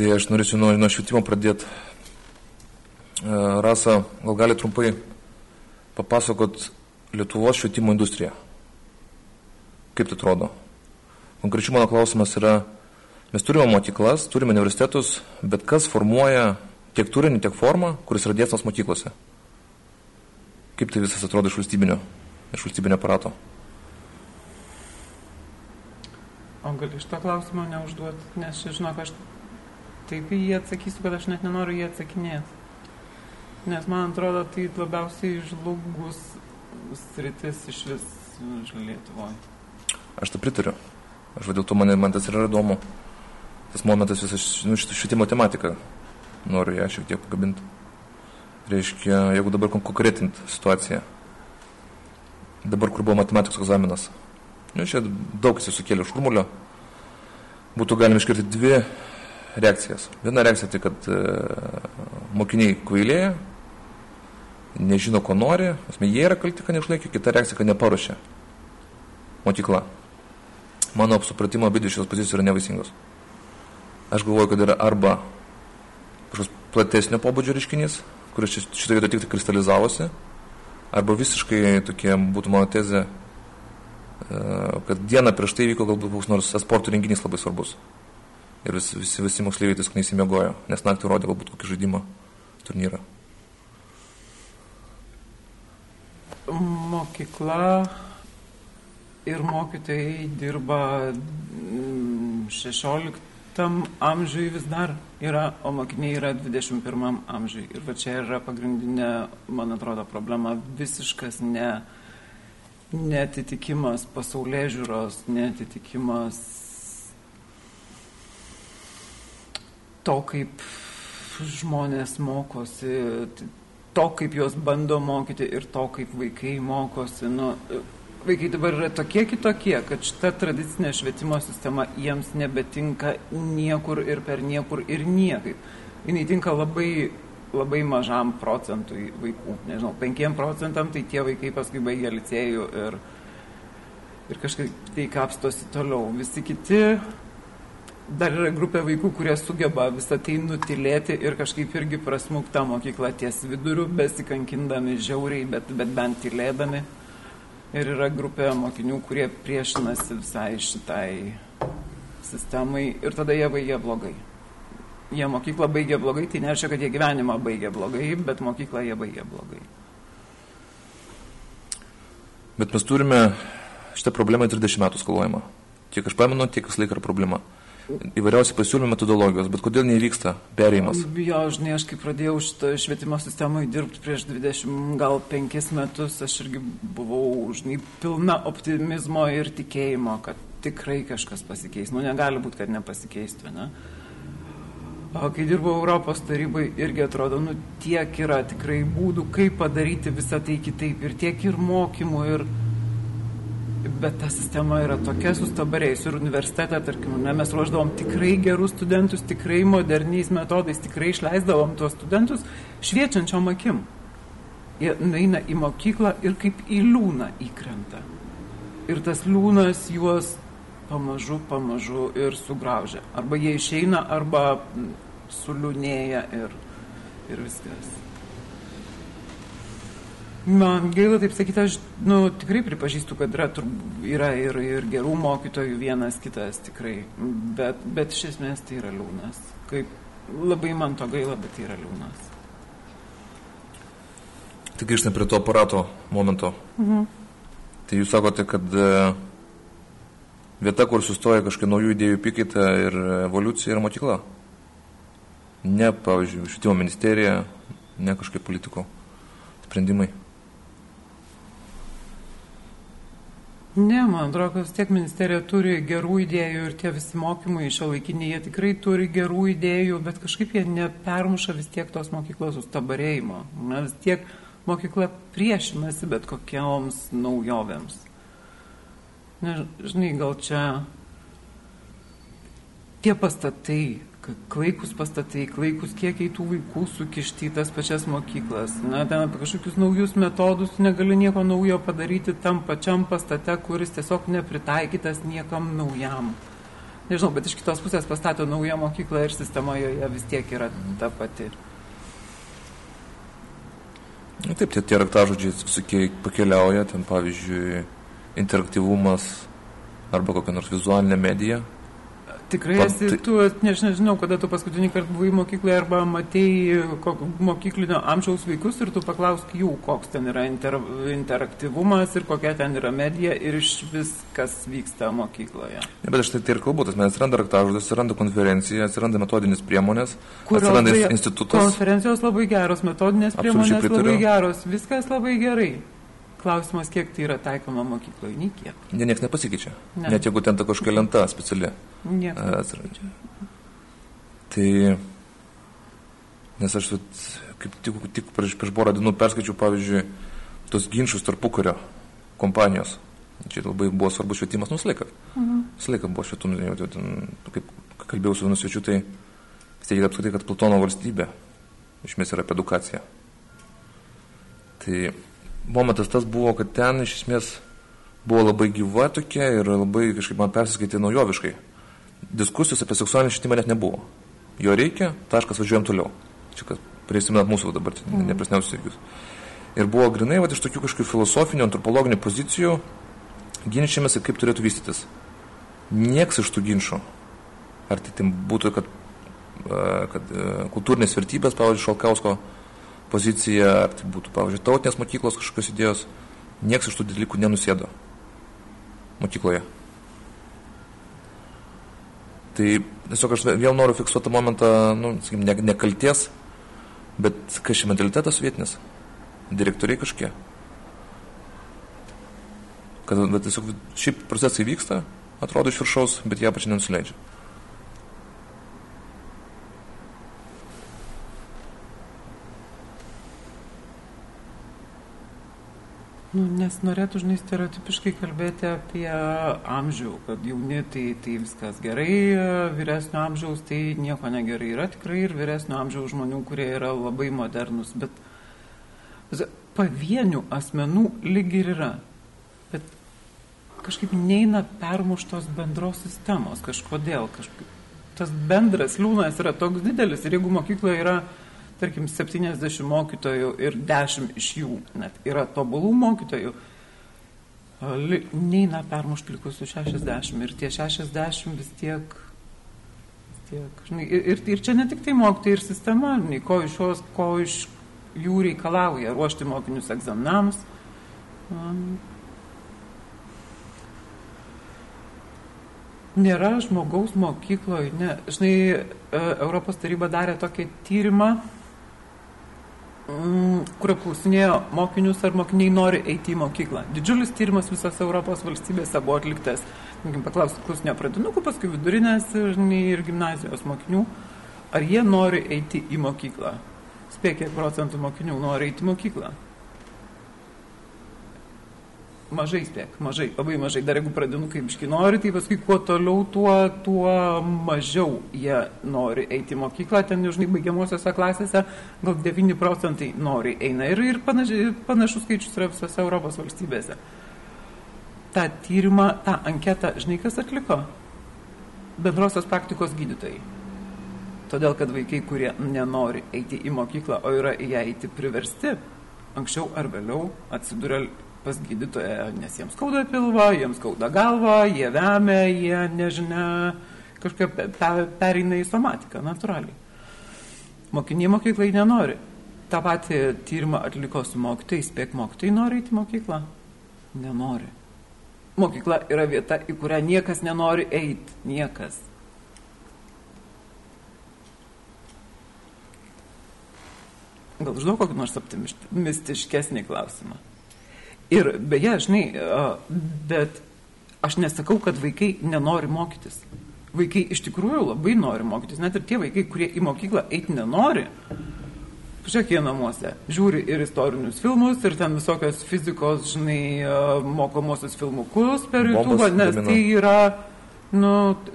Tai aš norėčiau nuo, nuo švietimo pradėti. E, Rasa, gal gali trumpai papasakot Lietuvos švietimo industriją? Kaip tai atrodo? Konkrečiai mano klausimas yra, mes turime mokyklas, turime universitetus, bet kas formuoja tiek turinį, tiek formą, kuris yra dėstas mokyklose? Kaip tai visas atrodo iš valstybinio, iš valstybinio aparato? O gali iš to klausimo neužduoti, nes žinok, aš taip į jį atsakysiu, kad aš net nenoriu jį atsakinėti. Nes man atrodo, tai labiausiai žlugus sritis iš vis Lietuvoje. Aš tai pritariu. Aš vadėl to man, man tas yra įdomu. Tas momentas visas nu, švietimo tematika. Noriu ją šiek tiek pagabinti. Reiškia, jeigu dabar konkretint situaciją. Dabar, kur buvo matematikos egzaminas. Nu, čia daug jis sukėlė šurmulio. Būtų galima iškirti dvi reakcijas. Viena reakcija tai, kad e, mokiniai kvailėja, nežino, ko nori, asme, jie yra kalti, kad neišlaikė, kita reakcija, kad neparuošė mokykla. Mano supratimo abi šios pozicijos yra nevaisingos. Aš galvoju, kad yra arba kažkoks platesnio pobūdžio reiškinys, kuris šitą vietą tik tai kristalizavosi, arba visiškai tokia būtų mano tezė, e, kad dieną prieš tai vyko galbūt koks nors sporto renginys labai svarbus ir vis, visi, visi moksleiviai tiesiog neįsimiegojo, nes naktį rodė galbūt kokį žaidimą turnyrą. Mokykla ir mokytojai dirba 16 mm, amžiui vis dar yra, o mokiniai yra 21 amžiui. Ir va čia yra pagrindinė, man atrodo, problema visiškas ne, netitikimas pasaulė žiūros, netitikimas to, kaip žmonės mokosi, to, kaip juos bando mokyti ir to, kaip vaikai mokosi. Nu, vaikai dabar yra tokie kitokie, kad šita tradicinė švietimo sistema jiems nebetinka niekur ir per niekur ir niekaip. Jis tinka labai, labai mažam procentui vaikų. Nežinau, penkiem procentam tai tie vaikai paskui baigia licėjų ir, ir kažkaip tai kapstosi toliau. Visi kiti dar yra grupė vaikų, kurie sugeba visą tai nutilėti ir kažkaip irgi prasmukta mokykla ties viduriu, besikankindami žiauriai, bet, bet bent tylėdami. Ir yra grupė mokinių, kurie priešinasi visai šitai sistemai ir tada jie baigia blogai. Jie mokyklą baigia blogai, tai nereiškia, kad jie gyvenimą baigia blogai, bet mokyklą jie baigia blogai. Bet mes turime šitą problemą 30 metų skaluojama. Kiek aš pamenu, tiek vis laik yra problema įvairiausi pasiūlymai metodologijos, bet kodėl neįvyksta perėjimas? Jo, žinai, aš kai pradėjau švietimo sistemą dirbti prieš 20, gal 5 metus, aš irgi buvau, žinai, pilna optimizmo ir tikėjimo, kad tikrai kažkas pasikeis. Nu, negali būti, kad nepasikeistų, ne? O kai dirbau Europos tarybai, irgi atrodo, nu, tiek yra tikrai būdų, kaip padaryti visą tai kitaip ir tiek ir mokymų ir bet ta sistema yra tokia sustabarėjusi ir universitete, tarkim, ne, mes ruoždavom tikrai gerus studentus, tikrai moderniais metodais, tikrai išleisdavom tuos studentus šviečiančiom akim. Jie eina į mokyklą ir kaip į liūną įkrenta. Ir tas liūnas juos pamažu, pamažu ir sugraužia. Arba jie išeina, arba suliūnėja ir, ir viskas. Man gaila taip sakyti, aš nu, tikrai pripažįstu, kad yra, yra ir, ir gerų mokytojų, vienas kitas tikrai, bet, bet iš esmės tai yra liūnas. Kaip, labai man to gaila, bet tai yra liūnas. Tik grįžtant prie to aparato momento. Mhm. Tai jūs sakote, kad e, vieta, kur sustoja kažkokia naujų idėjų pikaita ir evoliucija yra mokykla. Ne, pavyzdžiui, švietimo ministerija, ne kažkaip politikų sprendimai. Ne, man atrodo, kad vis tiek ministerija turi gerų idėjų ir tie visi mokymai šio laikiniai, jie tikrai turi gerų idėjų, bet kažkaip jie nepermuša vis tiek tos mokyklos sustabarėjimo. Na, vis tiek mokykla priešinasi bet kokioms naujovėms. Nežinai, gal čia tie pastatai, klaikus pastatai, klaikus kiekiai tų vaikų sukišti į tas pačias mokyklas. Na, ten apie kažkokius naujus metodus negali nieko naujo padaryti tam pačiam pastate, kuris tiesiog nepritaikytas niekam naujam. nežinau, bet iš kitos pusės pastato naują mokyklą ir sistema joje vis tiek yra ta pati. Na, taip, tie, tie raktažodžiai visokie pakeliauja, ten pavyzdžiui, interaktyvumas arba kokia nors vizualinė medija. Tikrai esi, tai- tu, aš nežinau, kada tu paskutinį kartą buvai mokykloje arba kok- mokyklinio amžiaus vaikus ir tu paklausk jų, koks ten yra inter, interaktyvumas ir kokia ten yra medija ir iš vis, kas vyksta mokykloje. Ne, bet aš tai, tai ir kalbu, tas mes atsiranda raktažodis, atsiranda konferencija, atsiranda metodinis priemonės, Kurios atsiranda institutas. Konferencijos labai geros, metodinės priemonės labai geros, viskas labai gerai. Klausimas, kiek tai yra taikoma mokykloje, nei kiek. Ne, niekas nepasikeičia. Ne. Net jeigu ten ta kažkokia lenta speciali. E, atsiranda. Tai, nes aš kaip tik, tik prieš, prieš porą dienų perskaičiau, pavyzdžiui, tos ginčius tarpukario kompanijos. Čia labai buvo svarbus švietimas, nus laikas. Mhm. Visą laiką buvo švietimas, ten, kaip kalbėjau su vienu svečiu, tai tiek apskritai, kad Platono valstybė iš esmės yra apie edukaciją. Tai momentas tas buvo, kad ten iš esmės buvo labai gyva tokia ir labai kažkaip man persiskaitė naujoviškai. Diskusijos apie seksualinį švietimą net nebuvo. Jo reikia, taškas važiuojam toliau. Čia kad prisimenat mūsų dabar mm. neprasniausius įvykius. Ir buvo grinai va, iš tokių kažkokių filosofinių, antropologinių pozicijų ginčiamės, kaip turėtų vystytis. Niekas iš tų ginčių, ar tai būtų, kad, e, kad e, kultūrinės vertybės, pavyzdžiui, Šalkausko pozicija, ar tai būtų, pavyzdžiui, tautinės mokyklos kažkokios idėjos, niekas iš tų dalykų nenusėdo mokykloje. Tai tiesiog aš vėl noriu fiksuoti tą momentą, nu, sakykim, ne, ne kalties, bet čia mentalitetas vietinis, direktoriai kažkiek. Kad bet tiesiog šiaip procesai vyksta, atrodo iš viršaus, bet jie pačiai nenusileidžia. Nu, nes norėtų, žinai, stereotipiškai kalbėti apie amžių, kad jauni tai, tai viskas gerai, vyresnio amžiaus tai nieko negerai. Yra tikrai ir vyresnio amžiaus žmonių, kurie yra labai modernus, bet pavienių asmenų lyg ir yra. Bet kažkaip neina permuštos bendros sistemos kažkodėl. Kažkaip. Tas bendras liūnas yra toks didelis ir jeigu mokykloje yra tarkim, 70 mokytojų ir 10 iš jų net yra tobulų mokytojų, neina permušti likusių 60 ir tie 60 vis tiek, vis tiek žinai, ir, ir, čia ne tik tai mokytojai ir sistema, žinai, ko iš, jos, ko iš jų reikalauja ruošti mokinius egzaminams. Um, Nėra žmogaus mokykloje, ne. Žinai, e, Europos taryba darė tokį tyrimą, kur apklausinėjo mokinius, ar mokiniai nori eiti į mokyklą. Didžiulis tyrimas visose Europos valstybėse buvo atliktas. Paklausti klausinio pradinukų, paskui vidurinės ir gimnazijos mokinių, ar jie nori eiti į mokyklą. Spėk, kiek procentų mokinių nori eiti į mokyklą. Mažai spėk, mažai, labai mažai. Dar jeigu pradinukai biški nori, tai paskui kuo toliau, tuo, tuo mažiau jie nori eiti į mokyklą. Ten, žinai, baigiamosiose klasėse gal 9 procentai nori eina. Ir, ir panaši, panašus skaičius yra visose Europos valstybėse. Ta tyrimą, tą anketą, žinai, kas atliko? Bendrosios praktikos gydytojai. Todėl, kad vaikai, kurie nenori eiti į mokyklą, o yra į ją eiti priversti, anksčiau ar vėliau atsiduria pas gydytoją, nes jiems skauda pilvą, jiems skauda galvą, jie vemia, jie nežinia, kažkaip pe, pe, pereina į somatiką, natūraliai. Mokiniai mokyklai nenori. Ta pati tyrimą atliko su mokytojai, spėk mokytojai nori į mokyklą? Nenori. Mokykla yra vieta, į kurią niekas nenori eiti. Niekas. Gal žinau kokį nors optimistiškesnį klausimą. Ir beje, žinai, bet aš nesakau, kad vaikai nenori mokytis. Vaikai iš tikrųjų labai nori mokytis. Net ir tie vaikai, kurie į mokyklą eiti nenori, pažiūrėk jie namuose, žiūri ir istorinius filmus, ir ten visokios fizikos, žinai, mokomosius filmukus per YouTube, nes tai yra nu,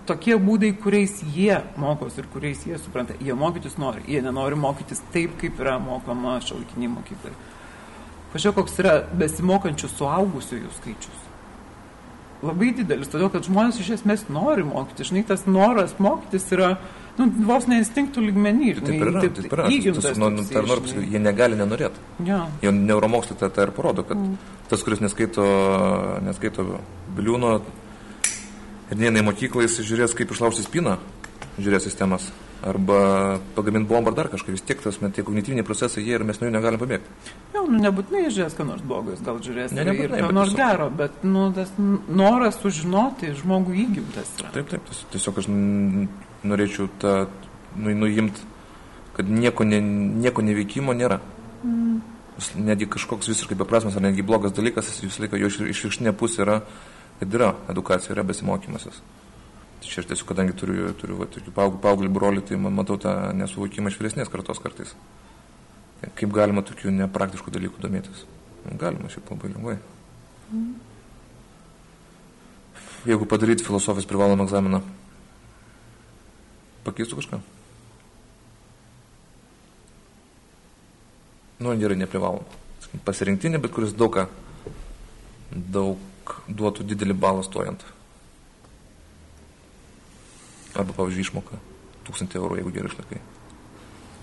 tokie būdai, kuriais jie mokosi ir kuriais jie supranta. Jie mokytis nori, jie nenori mokytis taip, kaip yra mokoma šalkiniai mokyklai. Pažiūrėk, koks yra besimokančių suaugusiųjų skaičius. labai didelis, todėl kad žmonės iš esmės nori mokyti. Žinai, tas noras mokytis yra nu, vos ne instinktų lygmenį. Taip ir yra, taip ir yra. Tas, nu, nu, tai noriu pasakyti, jie negali nenorėti. Ja. Jau neuromokslai tą, tą ir parodo, kad mm. tas, kuris neskaito, neskaito biliūno ir neina į mokyklą, jis žiūrės, kaip išlaužti spyną, žiūrės sistemas arba pagaminti bombą ar dar kažką, vis tiek tas, tie kognityviniai procesai, jie ir mes nuo jų negalim pabėgti. Jau, nu, nebūtinai žiūrės, ką nors blogo, jis gal žiūrės ne, nebūtinai, ir ką nors tiesiog... gero, bet nu, tas noras sužinoti žmogų įgimtas yra. Taip, taip, tiesiog aš norėčiau tą nu, nuimti, kad nieko, ne, nieko neveikimo nėra. Mm. Netgi kažkoks visiškai beprasmes ar netgi blogas dalykas, jis visą laiką jo išvirkštinė pusė yra, kad yra edukacija, yra besimokymasis. Čia aš tiesiog, kadangi turiu, turiu va, paauglį, paauglį brolį, tai man matau tą nesuvokimą iš vyresnės kartos kartais. Kaip galima tokių nepraktiškų dalykų domėtis? Nu, galima šiaip labai lengvai. Mm. Jeigu padaryti filosofijos privalomą egzaminą, pakeistų kažką? Nu, gerai, neprivalom. Pasirinktinė, bet kuris daug ką, daug duotų didelį balą stojant. Arba, pavyzdžiui, išmoka 1000 eurų, jeigu gerai išlaikai.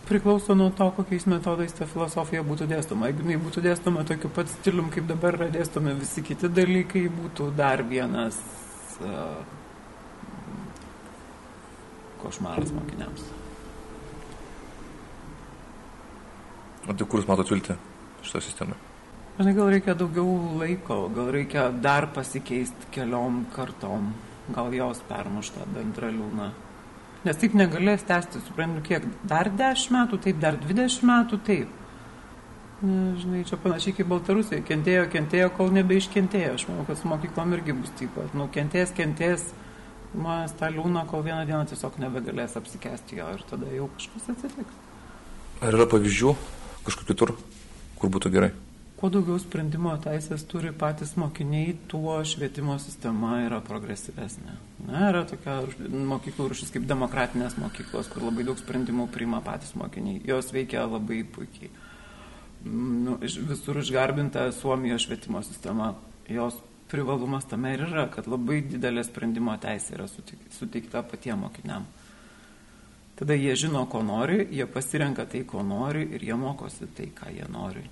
Priklauso nuo to, kokiais metodais ta filosofija būtų dėstoma. Jeigu jinai būtų dėstoma tokiu pat stilium, kaip dabar yra dėstomi visi kiti dalykai, būtų dar vienas uh, košmaras mokiniams. O tai kur jūs matot viltį šitą sistemą? Žinai, gal reikia daugiau laiko, gal reikia dar pasikeisti keliom kartom gal jos permuš tą bendrą liūną. Nes taip negalės tęsti, suprantu, kiek dar 10 metų, taip, dar 20 metų, taip. Na, žinai, čia panašiai kaip Baltarusija, kentėjo, kentėjo, kol nebeiškentėjo. Aš manau, kad su mokyklom irgi bus taip pat. Nu, kentės, kentės, žmonės tą liūną, kol vieną dieną tiesiog nebegalės apsikesti jo ir tada jau kažkas atsitiks. Ar yra pavyzdžių kažkur kitur, kur būtų gerai? Kuo daugiau sprendimo teisės turi patys mokiniai, tuo švietimo sistema yra progresyvesnė. Na, yra tokia mokyklų rušis kaip demokratinės mokyklos, kur labai daug sprendimų priima patys mokiniai. Jos veikia labai puikiai. Nu, visur išgarbinta Suomijos švietimo sistema. Jos privalumas tame ir yra, kad labai didelė sprendimo teisė yra suteikta patiem mokiniam. Tada jie žino, ko nori, jie pasirenka tai, ko nori ir jie mokosi tai, ką jie nori.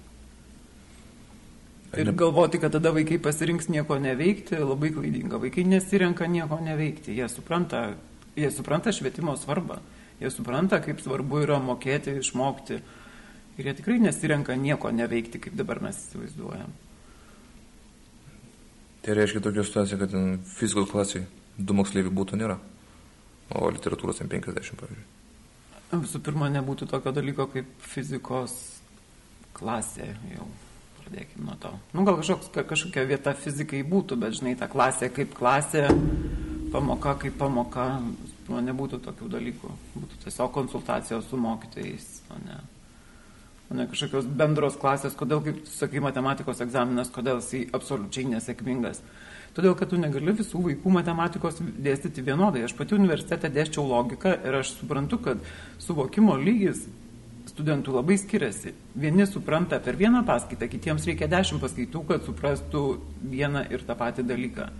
Ir galvoti, kad tada vaikai pasirinks nieko neveikti, labai klaidinga. Vaikai nesirenka nieko neveikti. Jie supranta, jie supranta švietimo svarbą. Jie supranta, kaip svarbu yra mokėti, išmokti. Ir jie tikrai nesirenka nieko neveikti, kaip dabar mes įsivaizduojam. Tai reiškia tokia situacija, kad fizikos klasiai du moksleiviai būtų nėra, o literatūros M50, pavyzdžiui. Visų pirma, nebūtų tokio dalyko kaip fizikos klasė jau pradėkime nuo to. Nu, gal kažkoks, kažkokia vieta fizikai būtų, bet žinai, ta klasė kaip klasė, pamoka kaip pamoka, nu, nebūtų tokių dalykų. Būtų tiesiog konsultacijos su mokytojais, o ne, o ne kažkokios bendros klasės, kodėl, kaip sakai, matematikos egzaminas, kodėl jisai absoliučiai nesėkmingas. Todėl, kad tu negali visų vaikų matematikos dėstyti vienodai. Aš pati universitete dėščiau logiką ir aš suprantu, kad suvokimo lygis studentų labai skiriasi. Vieni supranta per vieną paskaitą, kitiems reikia dešimt paskaitų, kad suprastų vieną ir tą patį dalyką.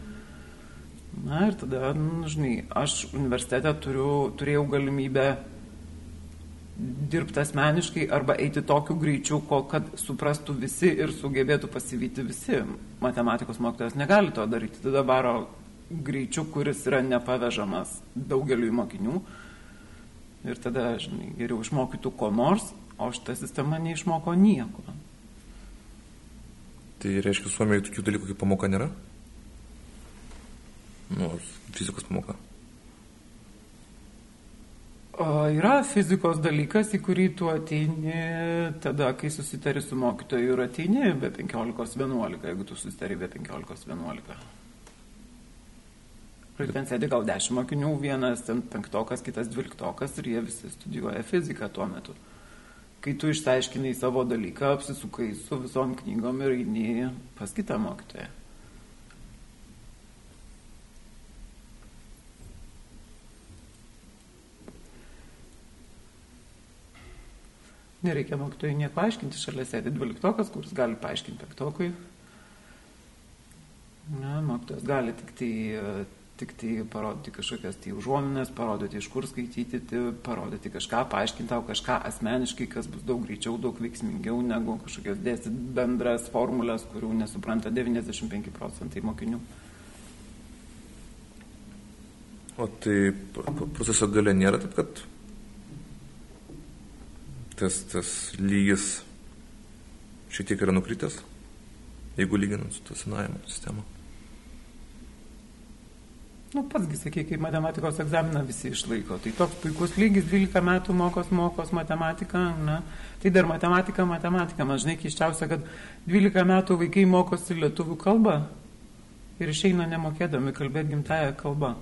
Na ir tada, nu, žinai, aš universitete turiu, turėjau galimybę dirbti asmeniškai arba eiti tokiu greičiu, ko, kad suprastų visi ir sugebėtų pasivyti visi. Matematikos mokytojas negali to daryti. Tada varo greičiu, kuris yra nepavežamas daugeliu mokinių Ir tada, žinai, geriau išmokytų ko nors, o šitą sistemą neišmoko nieko. Tai reiškia, Suomijoje tokių dalykų kaip pamoka nėra? Nu, fizikos pamoka. O yra fizikos dalykas, į kurį tu ateini tada, kai susitari su mokytoju ir ateini be 15-11, jeigu tu susitari be 15-11. Ir ten sėdi gal dešimt mokinių, vienas ten penktokas, kitas dvyliktokas ir jie visi studijuoja fiziką tuo metu. Kai tu išsiaiškinai savo dalyką, apsisukai su visom knygom ir eini pas kitą mokytoją. Nereikia mokytojui nieko aiškinti, šalia sėdi dvyliktokas, kuris gali paaiškinti penktokui. Ne, mokytojas gali tik tai, tik tai parodyti kažkokias tai užuominės, parodyti iš kur skaityti, tai parodyti kažką, paaiškinti tau kažką asmeniškai, kas bus daug greičiau, daug veiksmingiau negu kažkokios dėstyti bendras formulės, kurių nesupranta 95 procentai mokinių. O tai proceso gale nėra taip, kad tas, tas lygis šiek tiek yra nukritęs, jeigu lyginant su to senajame sistema. Nu, patsgi sakai, kaip matematikos egzaminą visi išlaiko. Tai toks puikus lygis, 12 metų mokos, mokos matematiką, na. Tai dar matematika, matematika. Man žinai, keiščiausia, kad 12 metų vaikai mokosi lietuvių kalbą ir išeina nemokėdami kalbėti gimtają kalbą.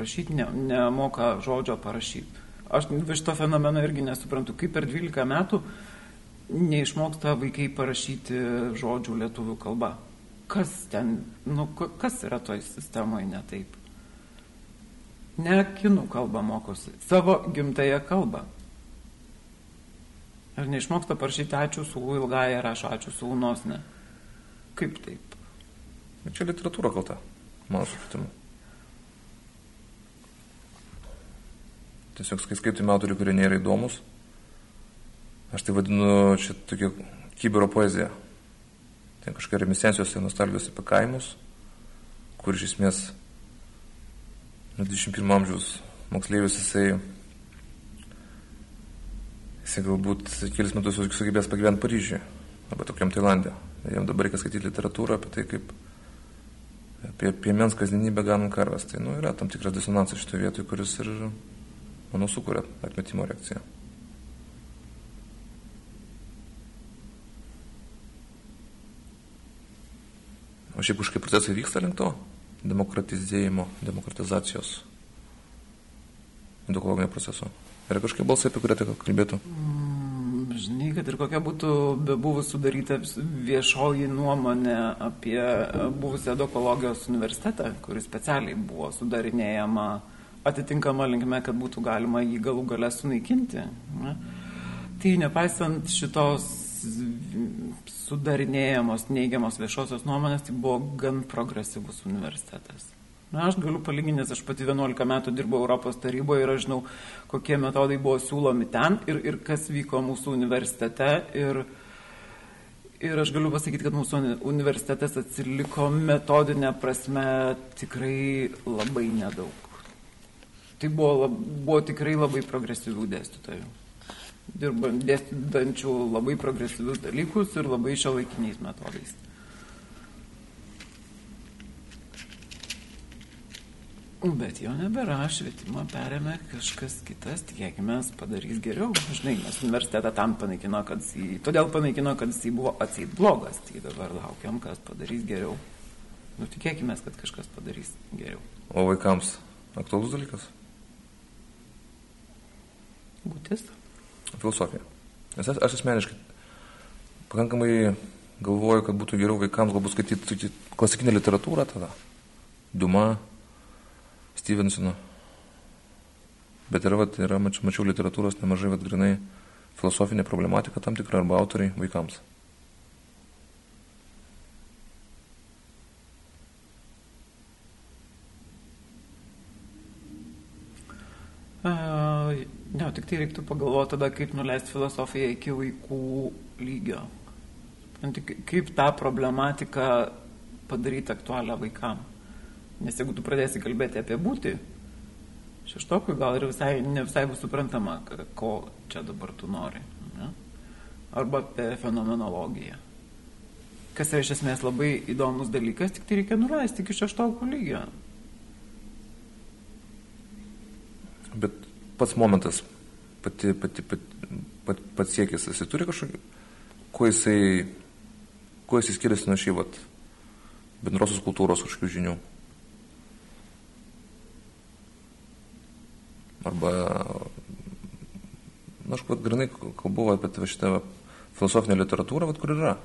Rašyti ne, nemoka žodžio parašyti. Aš iš to fenomeno irgi nesuprantu, kaip per 12 metų neišmoksta vaikai parašyti žodžių lietuvių kalba. Kas ten, nu, kas yra toj sistemoje ne taip? Ne kinų kalbą mokosi, savo gimtają kalbą. Ar neišmoksta parašyti ačiū su ilgąją rašo ačiū su unosne? Kaip taip? Čia literatūra kalta, mano supratimu. Tiesiog skaitome autorių, kurie nėra įdomus, Aš tai vadinu čia tokia kibero poezija. Ten kažkokia reminiscencijos ir nostalgijos apie kaimus, kur iš esmės 21 amžiaus moksleivis jisai, jisai galbūt kelis metus sugebės pagyventi Paryžiuje arba tokiam Tailandė. Jam dabar reikia skaityti literatūrą apie tai, kaip apie piemens kasdienybę ganant karvas. Tai nu, yra tam tikras disonansas šitoje vietoje, kuris ir, manau, sukuria atmetimo reakciją. O šiaip kažkaip procesai vyksta link to demokratizėjimo, demokratizacijos, edukologinio proceso. Yra kažkokie balsai, apie kurią tik kalbėtų? Mm, žinai, kad ir kokia būtų bebuvus sudaryta viešoji nuomonė apie buvusią edokologijos universitetą, kuris specialiai buvo sudarinėjama atitinkama linkme, kad būtų galima jį galų galę sunaikinti. Ne? Tai nepaisant šitos sudarinėjamos neigiamos viešosios nuomonės, tai buvo gan progresyvus universitetas. Na, aš galiu palyginti, nes aš pati 11 metų dirbau Europos taryboje ir aš žinau, kokie metodai buvo siūlomi ten ir, ir kas vyko mūsų universitete. Ir, ir aš galiu pasakyti, kad mūsų universitetas atsiliko metodinė prasme tikrai labai nedaug. Tai buvo, buvo tikrai labai progresyvių dėstytojų dėstančių labai progresyvius dalykus ir labai šiuolaikiniais metodais. Bet jo nebėra, švietimą perėmė kažkas kitas, tikėkime, padarys geriau. Žinai, nes universitetą tam panaikino, kad jis, todėl panaikino, kad jis buvo atseit blogas, tai dabar laukiam, kas padarys geriau. Nu, tikėkime, kad kažkas padarys geriau. O vaikams aktualus dalykas? Būtis filosofija. Nes aš asmeniškai pakankamai galvoju, kad būtų geriau vaikams galbūt skaityti klasikinę literatūrą tada. Duma, Stevensoną. Bet yra, vat, yra mačiau, mačiau literatūros nemažai, bet grinai filosofinė problematika tam tikra arba autoriai vaikams. Uh, Ne, tik tai reiktų pagalvoti tada, kaip nuleisti filosofiją iki vaikų lygio. Kaip tą problematiką padaryti aktualią vaikam. Nes jeigu tu pradėsi kalbėti apie būti, šeštokui gal ir visai, ne visai bus suprantama, ko čia dabar tu nori. Ne? Arba apie fenomenologiją. Kas yra iš esmės labai įdomus dalykas, tik tai reikia nuleisti iki šeštokų lygio. Bet pats momentas, pati, pati, pati, pat, pats siekis, jisai turi kažkokį, kuo jisai, kuo jisai skiriasi nuo šį vat, bendrosios kultūros kažkokių žinių. Arba, na, aš vat, grinai kalbu apie šitą filosofinę literatūrą, vat, kur yra.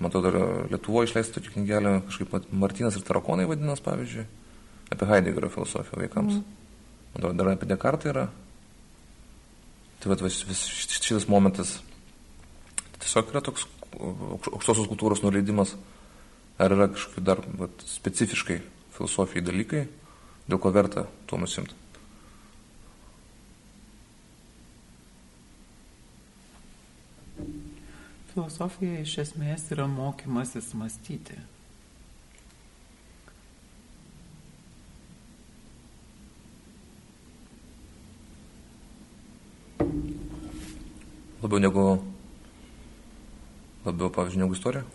Man atrodo, Lietuvoje išleista tokia knygelė, kažkaip Martinas ir Tarakonai vadinas, pavyzdžiui, apie Heideggerio filosofiją vaikams. Mm. Man dar apie Dekartą yra. Tai vat, vis, vis šitas momentas tiesiog yra toks aukštosios kultūros nuleidimas Ar yra kažkokie dar vat, specifiškai filosofijai dalykai, dėl ko verta tuo nusimti? Filosofija iš esmės yra mokymasis mąstyti. Labiau negu, labiau, pavyzdžiui, negu istorija?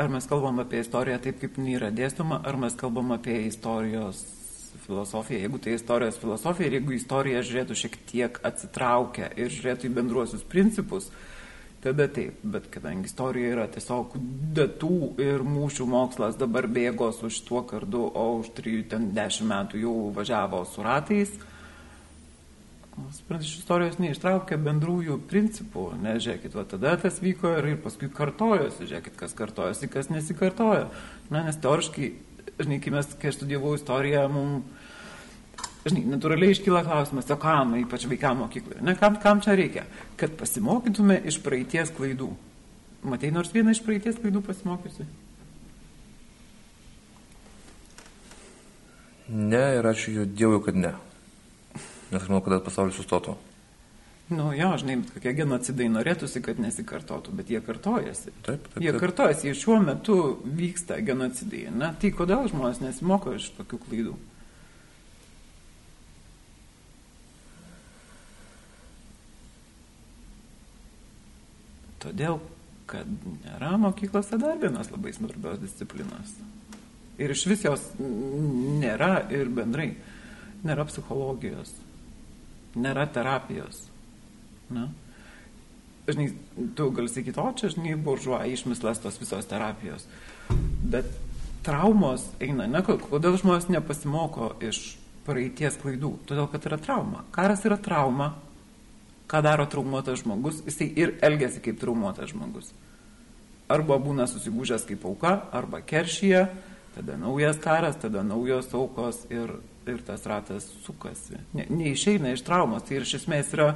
Ar mes kalbam apie istoriją taip, kaip jinai yra dėstoma, ar mes kalbam apie istorijos filosofiją. Jeigu tai istorijos filosofija ir jeigu istorija žiūrėtų šiek tiek atsitraukę ir žiūrėtų į bendruosius principus, tada taip. Bet kadangi istorija yra tiesiog datų ir mūšių mokslas dabar bėgo su šituo kardu, o už 3-10 metų jau važiavo su ratais, Suprantate, iš istorijos neištraukia bendrųjų principų, ne, žiūrėkit, va tada tas vyko ir, ir paskui kartojosi, žiūrėkit, kas kartojosi, kas nesikartojo. Na, nes teoriškai, žinai, kai mes, kai aš studijavau istoriją, mums, žinai, natūraliai iškyla klausimas, o kam, ypač vaikam mokykloje, ne, kam, kam čia reikia, kad pasimokytume iš praeities klaidų. Matei nors vieną iš praeities klaidų pasimokysi? Ne, ir ačiū Dievui, kad ne. Nes aš manau, kad pasaulis sustotų. Nu jo, žinai, kokie genocidai norėtųsi, kad nesikartotų, bet jie kartojasi. Taip, taip. Jie taip. kartojasi, šiuo metu vyksta genocidai. Na, tai kodėl žmonės nesimoko iš tokių klaidų? Todėl, kad nėra mokyklose dar vienas labai svarbios disciplinos. Ir iš vis jos nėra ir bendrai. Nėra psichologijos nėra terapijos. Na? Žinai, tu gali sakyti, o čia, žinai, buržuo išmislas tos visos terapijos. Bet traumos eina, ne, kodėl žmonės nepasimoko iš praeities klaidų? Todėl, kad yra trauma. Karas yra trauma. Ką daro traumuotas žmogus? Jisai ir elgesi kaip traumuotas žmogus. Arba būna susigūžęs kaip auka, arba keršyje, tada naujas karas, tada naujos aukos ir ir tas ratas sukasi. Ne, neišeina iš traumos. Tai ir iš esmės yra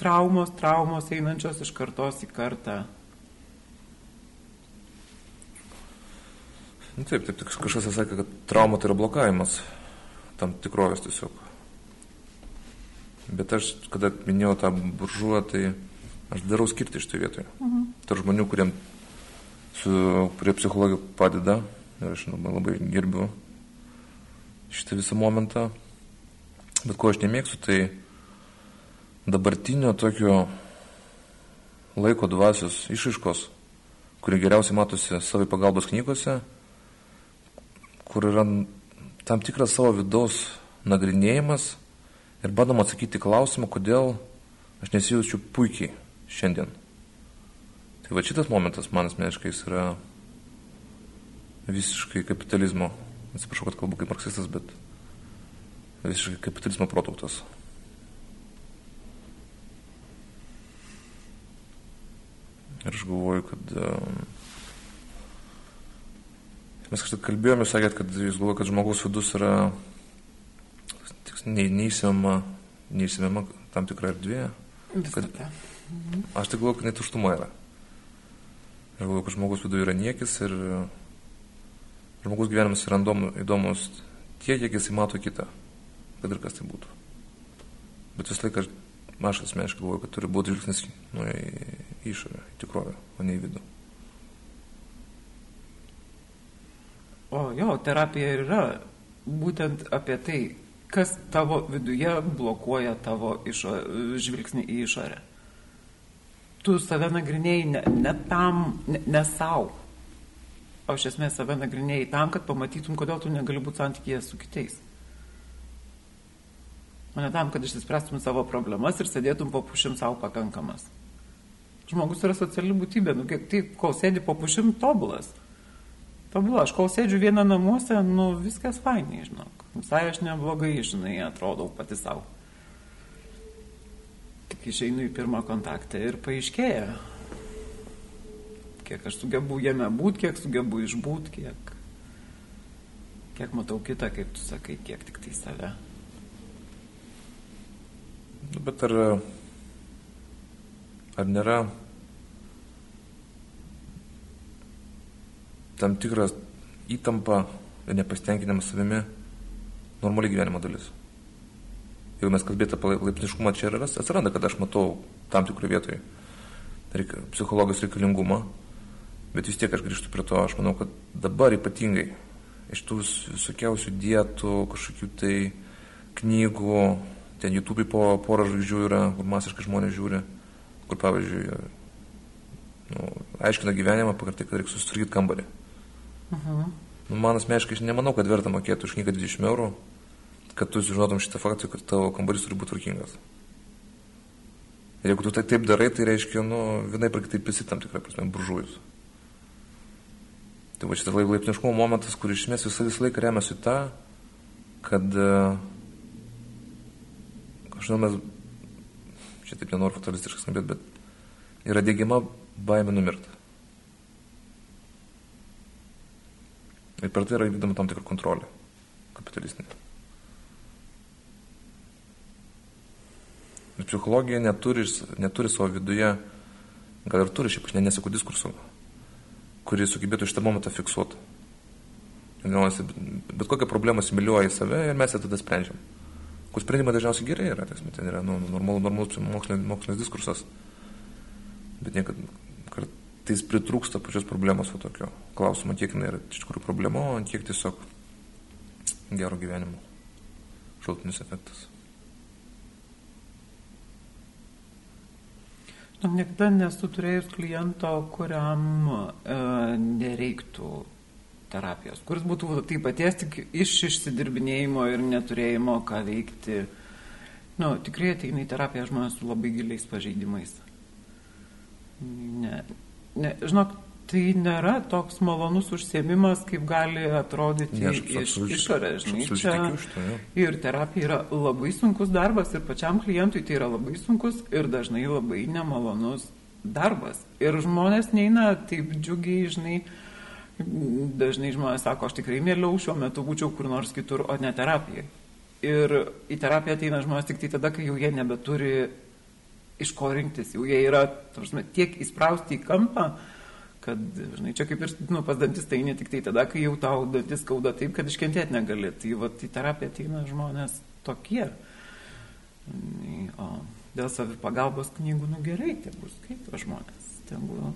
traumos, traumos einančios iš kartos į kartą. Nu, taip, taip, kažkas sakė, kad trauma tai yra blokavimas tam tikrovės tiesiog. Bet aš, kada minėjau tą buržuą, tai aš darau skirti iš tai vietoje. Mhm. Tarp žmonių, kuriem su, kurie psichologija padeda, ir aš labai, labai gerbiu šitą visą momentą. Bet ko aš nemėgstu, tai dabartinio tokio laiko dvasios išaiškos, kuri geriausiai matosi savai pagalbos knygose, kur yra tam tikras savo vidaus nagrinėjimas ir bandom atsakyti klausimą, kodėl aš nesijaučiu puikiai šiandien. Tai va šitas momentas man asmeniškai yra visiškai kapitalizmo atsiprašau, kad kalbu kaip marksistas, bet visiškai kapitalizmo produktas. Ir aš galvoju, kad um, mes kažkaip kalbėjome, sakėt, kad jūs galvojate, kad žmogaus vidus yra neįsiama, neįsiama tam tikra erdvė. Kad, aš tai galvoju, kad net tuštuma yra. Aš galvoju, kad žmogus viduje yra niekis ir žmogus gyvenimas yra įdomus tiek, kiek jisai mato kitą, kad ir kas tai būtų. Bet visą laiką aš asmeniškai galvoju, kad turi būti žvilgsnis nu, į išorę, į tikrovę, o ne į vidų. O jo, terapija ir yra būtent apie tai, kas tavo viduje blokuoja tavo išo, žvilgsnį į išorę. Tu save nagrinėjai ne, ne tam, ne, ne savo o iš esmės save nagrinėjai tam, kad pamatytum, kodėl tu negali būti santykėje su kitais. O ne tam, kad išsispręstum savo problemas ir sėdėtum po pušim savo pakankamas. Žmogus yra sociali būtybė, nu, kiek tai, kol sėdi po pušim, tobulas. Tobula, aš kol sėdžiu vieną namuose, nu, viskas fainai, žinok. Visai aš neblogai, žinai, atrodau pati savo. Tik išeinu į pirmą kontaktą ir paaiškėja, kiek aš sugebu jame būti, kiek sugebu išbūti, kiek, kiek matau kitą, kaip tu sakai, kiek tik tai save. Nu, bet ar, ar nėra tam tikras įtampa ir nepasitenkinimas savimi normali gyvenimo dalis. Jeigu mes kalbėtume apie laipsniškumą, čia ir atsiranda, kad aš matau tam tikrų vietoje reik, psichologijos reikalingumą, bet vis tiek aš grįžtu prie to, aš manau, kad dabar ypatingai iš tų visokiausių dietų, kažkokių tai knygų, ten YouTube po porą žvaigždžių yra, kur masiškai žmonės žiūri, kur pavyzdžiui, nu, aiškina gyvenimą, pakartai, kad reikia susitvarkyti kambarį. -huh. nu, man asmeniškai nemanau, kad verta mokėti už knygą 20 eurų, kad tu žinotum šitą faktą, kad tavo kambarys turi būti tvarkingas. Ir jeigu tu tai taip darai, tai reiškia, nu, vienai per kitaip esi tam tikrą prasme buržujus. Tai va šitas laipsniškumo momentas, kur iš esmės visą, visą laiką remiasi tą, kad, aš žinau, mes, čia taip nenoriu fatalistiškai skambėti, bet yra dėgiama baimė numirti. Ir per tai yra vykdoma tam tikra kontrolė kapitalistinė. Bet psichologija neturi, neturi savo viduje, gal ir turi, šiaip aš nesakau diskursų, kuris sugebėtų šitą momentą fiksuoti. Bet kokią problemą similiuoja į save ir mes ją tada sprendžiam. Kur sprendimai dažniausiai gerai yra, tai ten yra nu, normalus, normalus mokslinis, mokslinis diskursas. Bet niekad kartais pritrūksta pačios problemos o tokio klausimo, kiek jinai yra iš tikrųjų problema, o kiek tiesiog gero gyvenimo šaltinis efektas. Niekada nesu turėjus kliento, kuriam e, nereiktų terapijos, kuris būtų taip paties tik iš išsidirbinėjimo ir neturėjimo ką veikti. Nu, tikrai ateina į terapiją žmonės su labai giliais pažeidimais. Ne, ne, žinok, tai nėra toks malonus užsiemimas, kaip gali atrodyti ne, iš išorės. Ir terapija yra labai sunkus darbas ir pačiam klientui tai yra labai sunkus ir dažnai labai nemalonus darbas. Ir žmonės neina taip džiugiai, žinai, dažnai žmonės sako, aš tikrai mieliau šiuo metu būčiau kur nors kitur, o ne terapijai. Ir į terapiją ateina žmonės tik tai tada, kai jau jie nebeturi iš ko rinktis, jau jie yra tarsi, tiek įsprausti į kampą, kad, žinai, čia kaip ir nu, pas dantistą eini tik tai tada, kai jau tau dantis skauda taip, kad iškentėti negali. Tai va, į terapiją ateina žmonės tokie. O dėl savipagalbos knygų, nu gerai, tegu skaito žmonės. Tegu,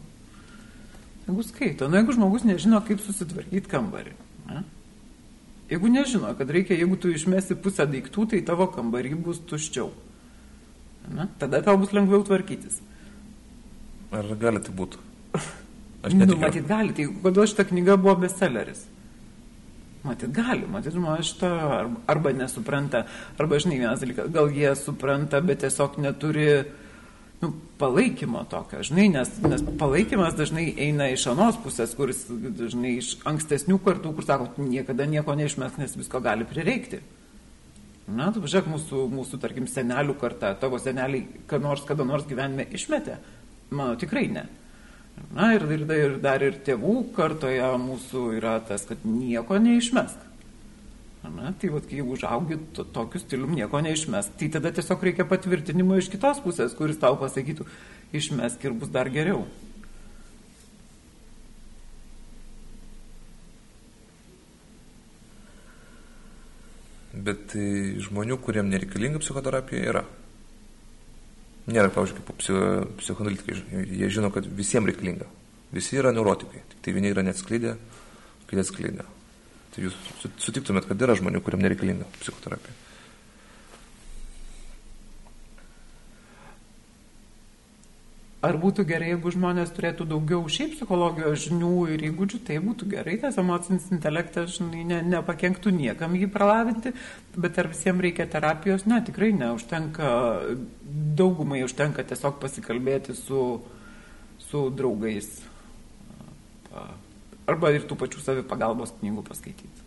tegu skaito. Nu, jeigu žmogus nežino, kaip susitvarkyti kambarį. Ne? Jeigu nežino, kad reikia, jeigu tu išmesi pusę daiktų, tai tavo kambarį bus tuščiau. Ne? Tada tau bus lengviau tvarkytis. Ar gali tai būti? Aš netikiu. Nu, matyt, gali. Tai kodėl šita knyga buvo bestselleris? Matyt, gali. Matyt, žmonės šitą arba, arba nesupranta, arba, žinai, vienas dalykas, gal jie supranta, bet tiesiog neturi nu, palaikymo tokio, žinai, nes, nes palaikymas dažnai eina iš anos pusės, kuris dažnai iš ankstesnių kartų, kur sako, niekada nieko neišmes, nes visko gali prireikti. Na, tu pažiūrėk, mūsų, mūsų, tarkim, senelių karta, tavo seneliai, kad nors kada nors gyvenime išmetė? Mano tikrai ne. Na ir, ir, ir dar ir tėvų kartoje mūsų yra tas, kad nieko neišmesk. Na, tai vat, jeigu užaugi to, tokiu stilium, nieko neišmesk. Tai tada tiesiog reikia patvirtinimo iš kitos pusės, kuris tau pasakytų, išmesk ir bus dar geriau. Bet tai žmonių, kuriem nereikalinga psichoterapija, yra. Nėra, pavyzdžiui, kaip psichoanalitikai, jie žino, kad visiems reikalinga. Visi yra neurotikai, tik tai vieni yra neatskleidę, kiti atskleidę. Tai jūs sutiktumėt, kad yra žmonių, kuriam nereikalinga psichoterapija. Ar būtų gerai, jeigu žmonės turėtų daugiau šiaip psichologijos žinių ir įgūdžių, tai būtų gerai, tas emocinis intelektas žinai, ne, nepakenktų niekam jį pralavinti, bet ar visiems reikia terapijos? Ne, tikrai neužtenka, daugumai užtenka tiesiog pasikalbėti su, su draugais arba ir tų pačių savipagalbos knygų paskaityti.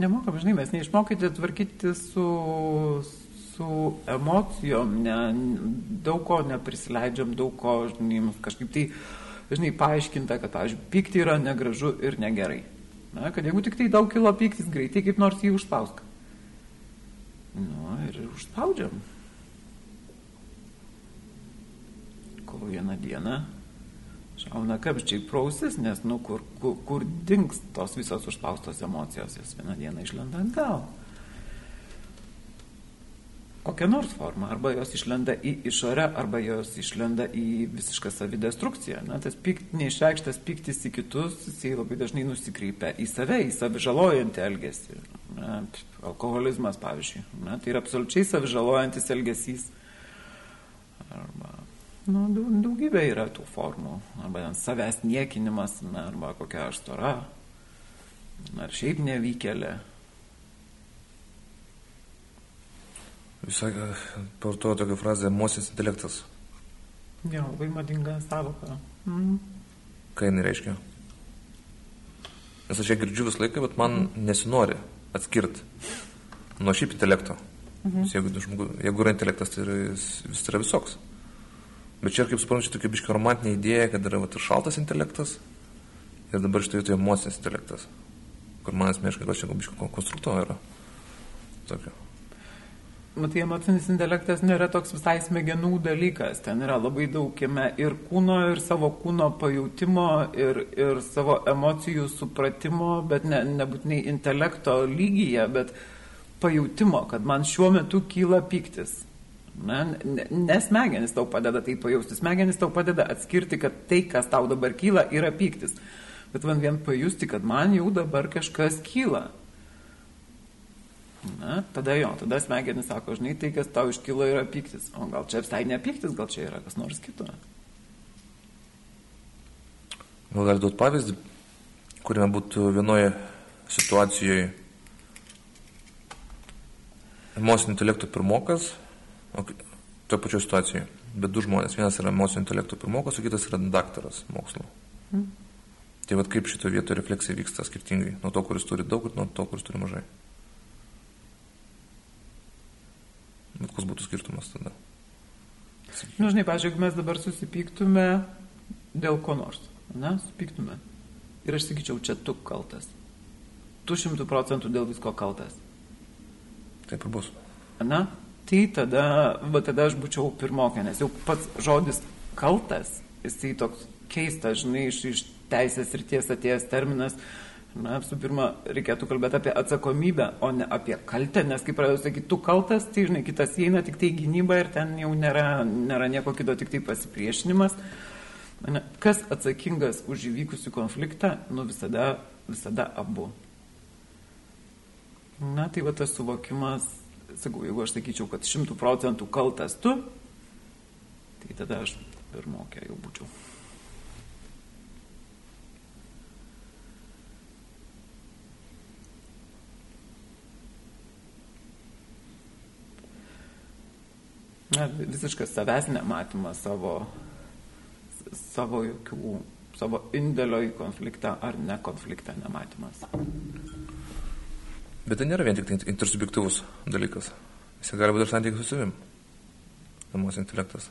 Nemokam, žinai, mes neišmokyti tvarkyti su, su emocijom, ne, daug ko neprisileidžiam, daug ko, žinai, kažkaip tai, žinai, paaiškinta, kad, pavyzdžiui, pykti yra negražu ir negerai. Na, kad jeigu tik tai daug kilo pyktis, greitai kaip nors jį užspausk. Nu, ir užspaudžiam. Kol vieną dieną šauna kapščiai prausis, nes, nu, kur, kur, kur dings tos visos užspaustos emocijos, jos vieną dieną išlenda atgal kokią nors formą. Arba jos išlenda į išorę, arba jos išlenda į visišką savidestrukciją. Na, tas pykt, neišreikštas piktis į kitus, jisai labai dažnai nusikreipia į save, į savižalojantį elgesį. Na, alkoholizmas, pavyzdžiui. Na, tai yra absoliučiai savižalojantis elgesys. Arba nu, daugybė yra tų formų. Arba savęs niekinimas, na, arba kokia aš stora. Ar šiaip nevykėlė. Visai vartoju tokią frazę emocinis intelektas. Jo, labai madinga savoka. Mm. Ką jinai reiškia? Nes aš ją girdžiu visą laiką, bet man mm. nesinori atskirti nuo šiaip intelekto. Mhm. Jeigu, jeigu yra intelektas, tai yra, jis, jis yra visoks. Bet čia, kaip suprantu, čia tokia biška romantinė idėja, kad yra vat, ir šaltas intelektas, ir dabar štai tai emocinis intelektas, kur man asmeniškai gal čia gal biška konstrukto yra. Tokio. Matai, emocinis intelektas nėra toks visai smegenų dalykas. Ten yra labai daug jame ir kūno, ir savo kūno pajūtimo, ir, ir savo emocijų supratimo, bet ne, nebūtinai intelekto lygyje, bet pajūtimo, kad man šiuo metu kyla piktis. Ne, ne, smegenis tau padeda tai pajausti, smegenis tau padeda atskirti, kad tai, kas tau dabar kyla, yra piktis. Bet man vien pajusti, kad man jau dabar kažkas kyla. Na, tada jo, tada smegenis sako, žinai, tai, kas tau iškilo, yra piktis. O gal čia visai ne piktis, gal čia yra kas nors kito. Gal gali duoti pavyzdį, kuriame būtų vienoje situacijoje emocinio intelekto pirmokas, o toje pačioje situacijoje, bet du žmonės. Vienas yra emocinio intelekto pirmokas, o kitas yra daktaras mokslo. Mm. Tai vad kaip šito vietoje refleksija vyksta skirtingai, nuo to, kuris turi daug ir nuo to, kuris turi mažai. Bet koks būtų skirtumas tada? Na, nu, žinai, jeigu mes dabar susipyktume dėl ko nors, ne, susipyktume. Ir aš sakyčiau, čia tu kaltas. Tu šimtų procentų dėl visko kaltas. Taip ir bus. Na, tai tada, va tada aš būčiau pirmokė, nes jau pats žodis kaltas, jisai toks keistas, žinai, iš, iš teisės ir ties atėjęs terminas, Na, visų pirma, reikėtų kalbėti apie atsakomybę, o ne apie kaltę, nes kaip pradėjau sakyti, tu kaltas, tai žinai, kitas įeina tik tai gynyba ir ten jau nėra, nėra nieko kito, tik tai pasipriešinimas. Ne, kas atsakingas už įvykusių konfliktą, nu visada, visada abu. Na, tai va tas suvokimas, sakau, jeigu aš sakyčiau, kad šimtų procentų kaltas tu, tai tada aš pirmokė jau būčiau. na, visiškas savęs nematymas, savo, savo jokių, savo indėlio į konfliktą ar ne konfliktą nematymas. Bet tai nėra vien tik tai intersubjektivus dalykas. Jis gali būti ir santykis su savim. Emocijų intelektas.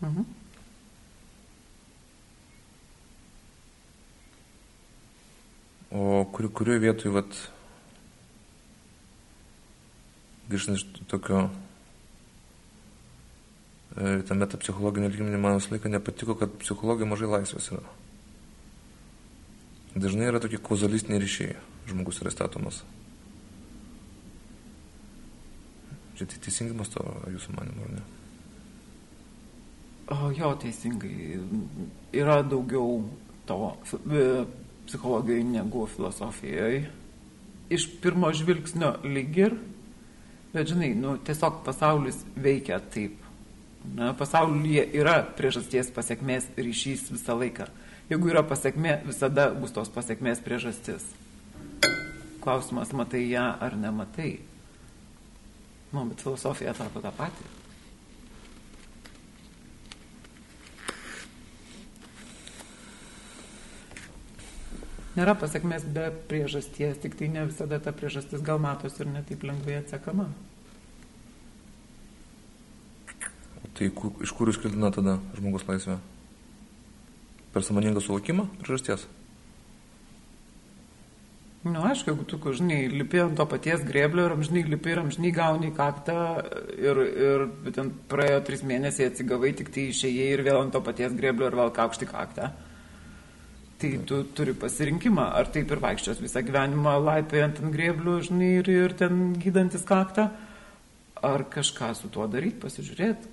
Mhm. O kur, kurioje vietoje, vat, grįžtant iš tokio Ir tame ta psichologinė lygmenį man visą laiką nepatiko, kad psichologai mažai laisvės yra. Dažnai yra tokie kauzalistiniai ryšiai. Žmogus yra statomas. Čia tai teisingai masto jūsų manimu, ar ne? O, jo, teisingai. Yra daugiau to psichologijoje negu filosofijoje. Iš pirmo žvilgsnio lyg ir, bet žinai, nu, tiesiog pasaulis veikia taip Na, pasaulyje yra priežasties pasiekmės ryšys visą laiką. Jeigu yra pasiekmė, visada bus tos pasiekmės priežastis. Klausimas, matai ją ar nematai. Nu, bet filosofija sako tą patį. Nėra pasiekmės be priežasties, tik tai ne visada ta priežastis gal matos ir netaip lengvai atsekama. Tai ku, iš kur iškildina tada žmogus laisvė? Per samoningą suvokimą priežasties? Nu, aišku, jeigu tu, žinai, lipi ant to paties greblio ir amžinai lipi ir amžinai gauni kaktą ir, ir ten praėjo tris mėnesiai atsigavai, tik tai išėjai ir vėl ant to paties greblio ir vėl kaukšti kaktą. Tai tu turi pasirinkimą, ar taip ir vaikščios visą gyvenimą laipėjant ant greblių, žinai, ir, ir ten gydantis kaktą, ar kažką su tuo daryti, pasižiūrėti,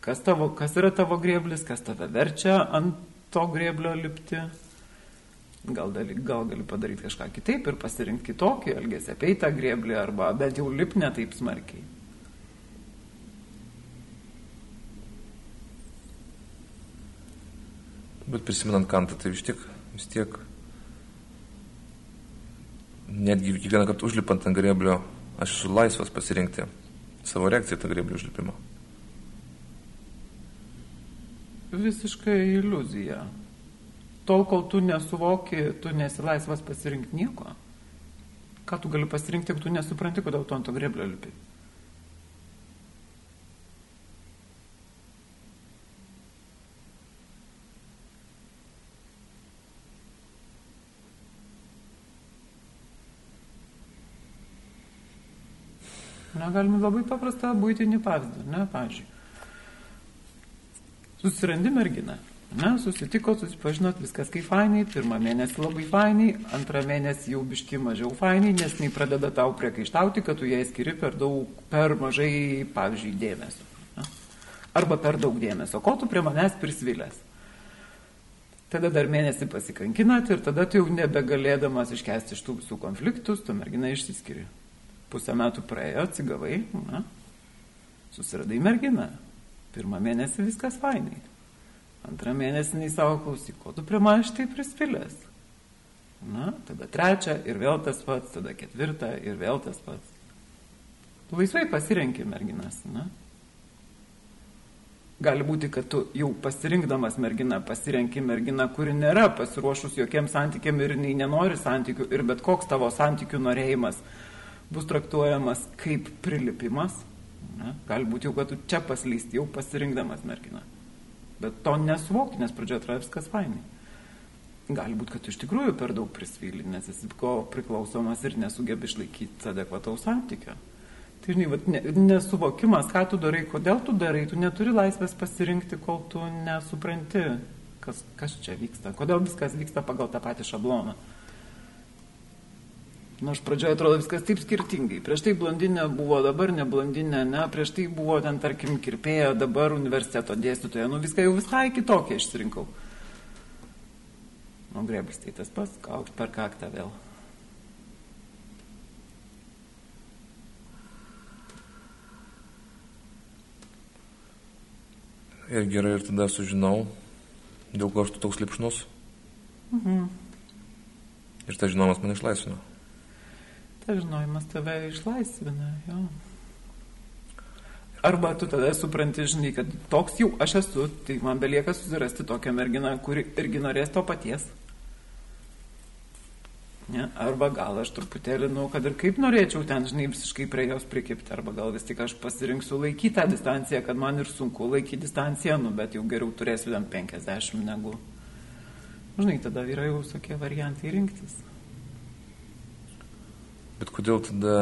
kas, tavo, kas yra tavo greblis, kas tave verčia ant to greblio lipti gal, dali, gal gali padaryti kažką kitaip ir pasirinkti kitokį elgesį, apeiti tą grėblį arba bent jau lip ne taip smarkiai. Bet prisimenant kantą, tai vis tiek, vis tiek, netgi kiekvieną kartą užlipant ant grėblio, aš esu laisvas pasirinkti savo reakciją tą grėblio užlipimą. Visiškai iliuzija tol, kol tu nesuvoki, tu nesi laisvas pasirinkti nieko. Ką tu gali pasirinkti, jeigu tu nesupranti, kodėl tu ant to greblio lipi. Na, galime labai paprastą būtinį pavyzdį, ne, pavyzdžiui. Susirandi merginą. Na, susitiko, susipažinot, viskas kaip fainai, pirmą mėnesį labai fainai, antrą mėnesį jau biški mažiau fainai, nes jinai pradeda tau priekaištauti, kad tu jai skiri per daug, per mažai, pavyzdžiui, dėmesio. Na? Arba per daug dėmesio, ko tu prie manęs prisvilęs. Tada dar mėnesį pasikankinat ir tada tu jau nebegalėdamas iškesti iš tų visų konfliktų, tu mergina išsiskiri. Pusę metų praėjo, atsigavai, na, susiradai merginą. Pirmą mėnesį viskas fainai. Antrą mėnesį jis savo klausyk, ko tu prie manęs štai prispilės. Na, tada trečią ir vėl tas pats, tada ketvirtą ir vėl tas pats. Tu laisvai pasirenki merginas, na? Gali būti, kad tu jau pasirinkdamas merginą pasirenki merginą, kuri nėra pasiruošus jokiem santykiam ir nei nenori santykių ir bet koks tavo santykių norėjimas bus traktuojamas kaip prilipimas. Na? Gali būti jau, kad tu čia paslysti, jau pasirinkdamas merginą. Bet to nesuvokti, nes pradžioje atrodo viskas fainai. Gali būti, kad tu iš tikrųjų per daug prisvyli, nes esi ko priklausomas ir nesugebi išlaikyti adekvataus santykio. Tai žinai, vat, ne, nesuvokimas, ką tu darai, kodėl tu darai, tu neturi laisvės pasirinkti, kol tu nesupranti, kas, kas čia vyksta, kodėl viskas vyksta pagal tą patį šabloną. Nors nu, pradžioje atrodo viskas taip skirtingai. Prieš tai blondinė buvo, dabar ne blondinė, ne, prieš tai buvo ten, tarkim, kirpėja, dabar universiteto dėstytoja. Nu viską jau visai kitokią išsirinkau. Nu, greblis tai tas pats, kaukt per kaktą vėl. Ir gerai, ir tada sužinau, dėl ko aš tu toks lipšnus. Mhm. Ir tas žinomas mane išlaisvino. Tas žinojimas tave išlaisvina, jo. Arba tu tada supranti, žinai, kad toks jau aš esu, tai man belieka susirasti tokią merginą, kuri irgi norės to paties. Ne? Arba gal aš truputėlį, nu, kad ir kaip norėčiau ten, žinai, visiškai prie jos prikipti, arba gal vis tik aš pasirinksiu laikyti tą distanciją, kad man ir sunku laikyti distanciją, nu, bet jau geriau turėsiu ten 50 negu. Žinai, tada yra jau tokie variantai rinktis. Bet kodėl tada,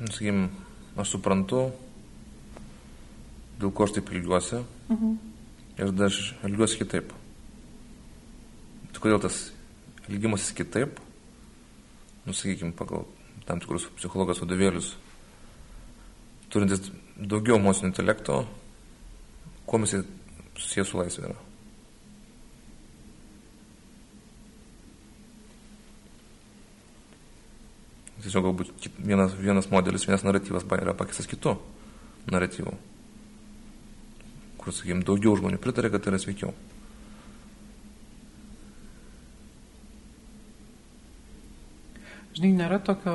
nu, sakykim, aš suprantu, dėl ko aš taip ilgiuosi mhm. ir tada aš ilgiuosi kitaip. Tai kodėl tas ilgimasis kitaip, nu, sakykim, pagal tam tikrus psichologijos vadovėlius, turintis daugiau emocinio intelekto, kuo mes susijęs su laisvė yra. Tiesiog galbūt vienas, vienas modelis, vienas naratyvas yra pakeistas kitu naratyvu. Kur, sakykime, daugiau žmonių pritarė, kad tai yra sveikiau. Žinai, nėra tokio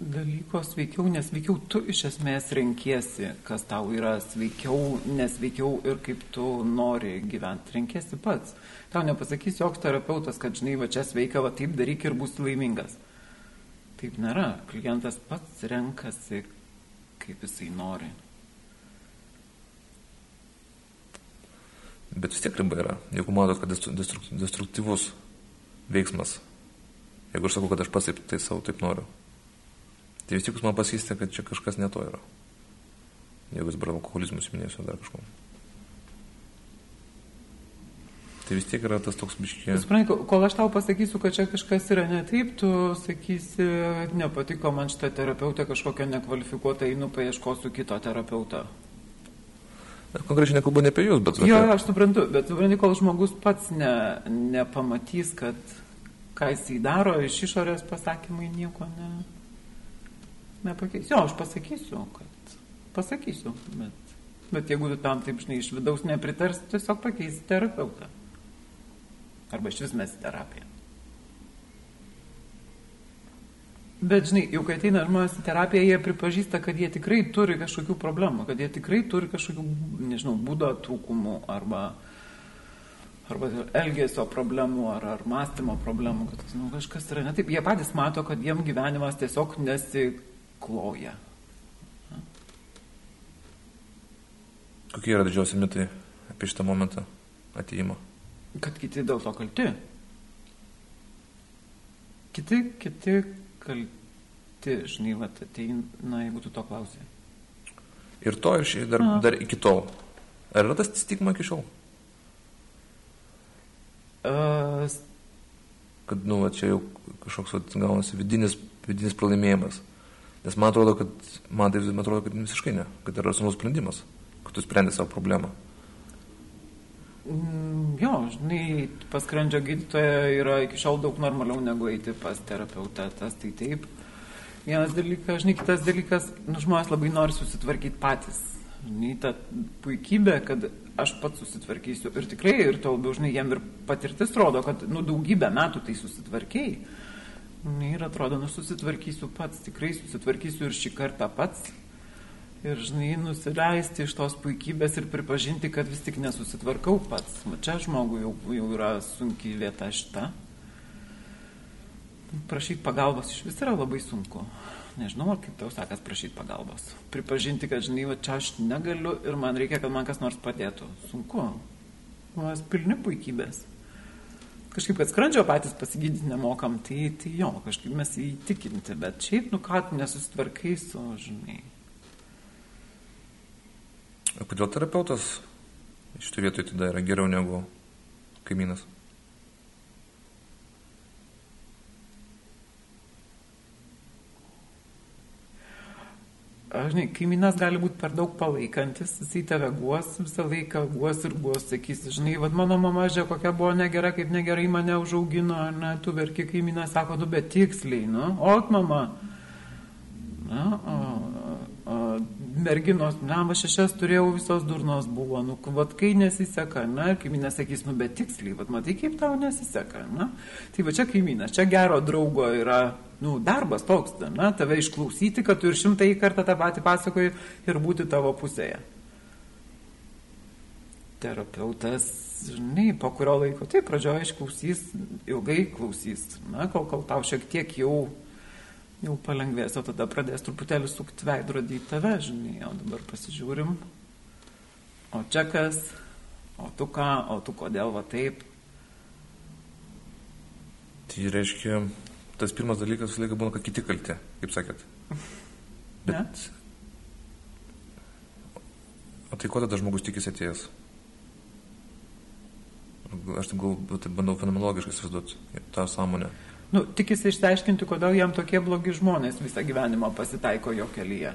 dalyko sveikiau, nesveikiau, tu iš esmės renkiesi, kas tau yra sveikiau, nesveikiau ir kaip tu nori gyventi, renkiesi pats. Tau nepasakys joks terapeutas, kad žinai, va čia sveika, va taip daryk ir būsi laimingas. Taip nėra. Klientas pats renkasi, kaip jisai nori. Bet vis tiek riba yra. Jeigu matot, kad destruktyvus veiksmas, jeigu aš sakau, kad aš pats taip tai savo taip noriu, tai vis tik jūs man pasakysite, kad čia kažkas ne to yra. Jeigu jūs dabar alkoholizmus minėsiu dar kažko. Tai vis tiek yra tas toks biškės. Suprantu, kol aš tau pasakysiu, kad čia kažkas yra ne taip, tu sakysi, nepatiko man šitą terapeutą, kažkokią nekvalifikuotą, einu paieškosiu kito terapeutą. Konkrečiai nekalbu ne apie jūs, bet... Jo, aš suprantu, bet suprantu, kol žmogus pats ne, nepamatys, kad ką jisai daro, iš išorės pasakymai nieko ne, nepakeis. Jo, aš pasakysiu, kad pasakysiu, bet, bet jeigu tam taip, žinai, iš vidaus nepritars, tiesiog pakeisi terapeutą. Arba iš vis mes terapiją. Bet, žinai, jau kai ateina žmonės į terapiją, jie pripažįsta, kad jie tikrai turi kažkokių problemų, kad jie tikrai turi kažkokių, nežinau, būdo trūkumų arba, arba elgesio problemų ar, ar mąstymo problemų, kad nu, kažkas yra ne taip. Jie patys mato, kad jiem gyvenimas tiesiog nesikloja. Kokie yra didžiausi mitai apie šitą momentą ateimo? kad kiti dėl to kalti. Kiti, kiti kalti, žinai, va, ateina, jeigu tu to klausai. Ir to ir šiai dar, Aha. dar iki tol. Ar yra tas stigma iki šiol? Uh, kad, nu, va, čia jau kažkoks va, gaunasi vidinis, vidinis pralaimėjimas. Nes man atrodo, kad, man tai man atrodo, kad visiškai ne, kad yra racionalus sprendimas, kad tu sprendi savo problemą. Mm, jo, žinai, pas skrandžio gydytoją yra iki šiol daug normaliau negu eiti pas terapeutą, tas tai taip. Vienas dalykas, žinai, kitas dalykas, nu, žmonės labai nori susitvarkyti patys. Žinai, ta puikybė, kad aš pats susitvarkysiu ir tikrai, ir to labiau, žinai, jiem ir patirtis rodo, kad, nu, daugybę metų tai susitvarkiai. Ir atrodo, nu, susitvarkysiu pats, tikrai susitvarkysiu ir šį kartą pats ir, žinai, nusileisti iš tos puikybės ir pripažinti, kad vis tik nesusitvarkau pats. Va čia žmogui jau, jau yra sunki vieta šita. Prašyti pagalbos iš vis yra labai sunku. Nežinau, ar kaip tau sakas prašyti pagalbos. Pripažinti, kad, žinai, va čia aš negaliu ir man reikia, kad man kas nors padėtų. Sunku. Mes pilni puikybės. Kažkaip, kad skrandžio patys pasigydyti nemokam, tai, tai jo, kažkaip mes įtikinti, bet šiaip, nu ką, nesusitvarkai su, žinai, O kodėl terapeutas šitą vietoj tada yra geriau negu kaimynas? Žinai, kaimynas gali būti per daug palaikantis, jisai tave guos visą laiką, guos ir guos, sakys, žinai, vad mano mama žiūrė, kokia buvo negera, kaip negerai mane užaugino, ar ne, tu verki kaimynas, sako, nu, bet tiksliai, nu, ot mama. Na, o, merginos, na, va šešias turėjau, visos durnos buvo, nu, vad kai nesiseka, na, kaimynė sakys, nu, bet tiksliai, vad matai, kaip tau nesiseka, na. Tai va čia kaimynas, čia gero draugo yra, nu, darbas toks, na, tave išklausyti, kad tu ir šimtai kartą tą patį pasakoji ir būti tavo pusėje. Terapeutas, žinai, po kurio laiko, tai pradžioje išklausys, ilgai klausys, na, kol, kol tau šiek tiek jau jau palengvės, o tada pradės truputėlį sukti veidrodį į tave, žinai, o dabar pasižiūrim, o čia kas, o tu ką, o tu kodėl va taip. Tai reiškia, tas pirmas dalykas visą laiką būna, kad kiti kalti, kaip sakėt. Bet... Ne? O tai ko tada žmogus tikisi atėjęs? Aš taip gal, bandau fenomenologiškai įsivaizduoti tą sąmonę nu, tikisi išsiaiškinti, kodėl jam tokie blogi žmonės visą gyvenimą pasitaiko jo kelyje.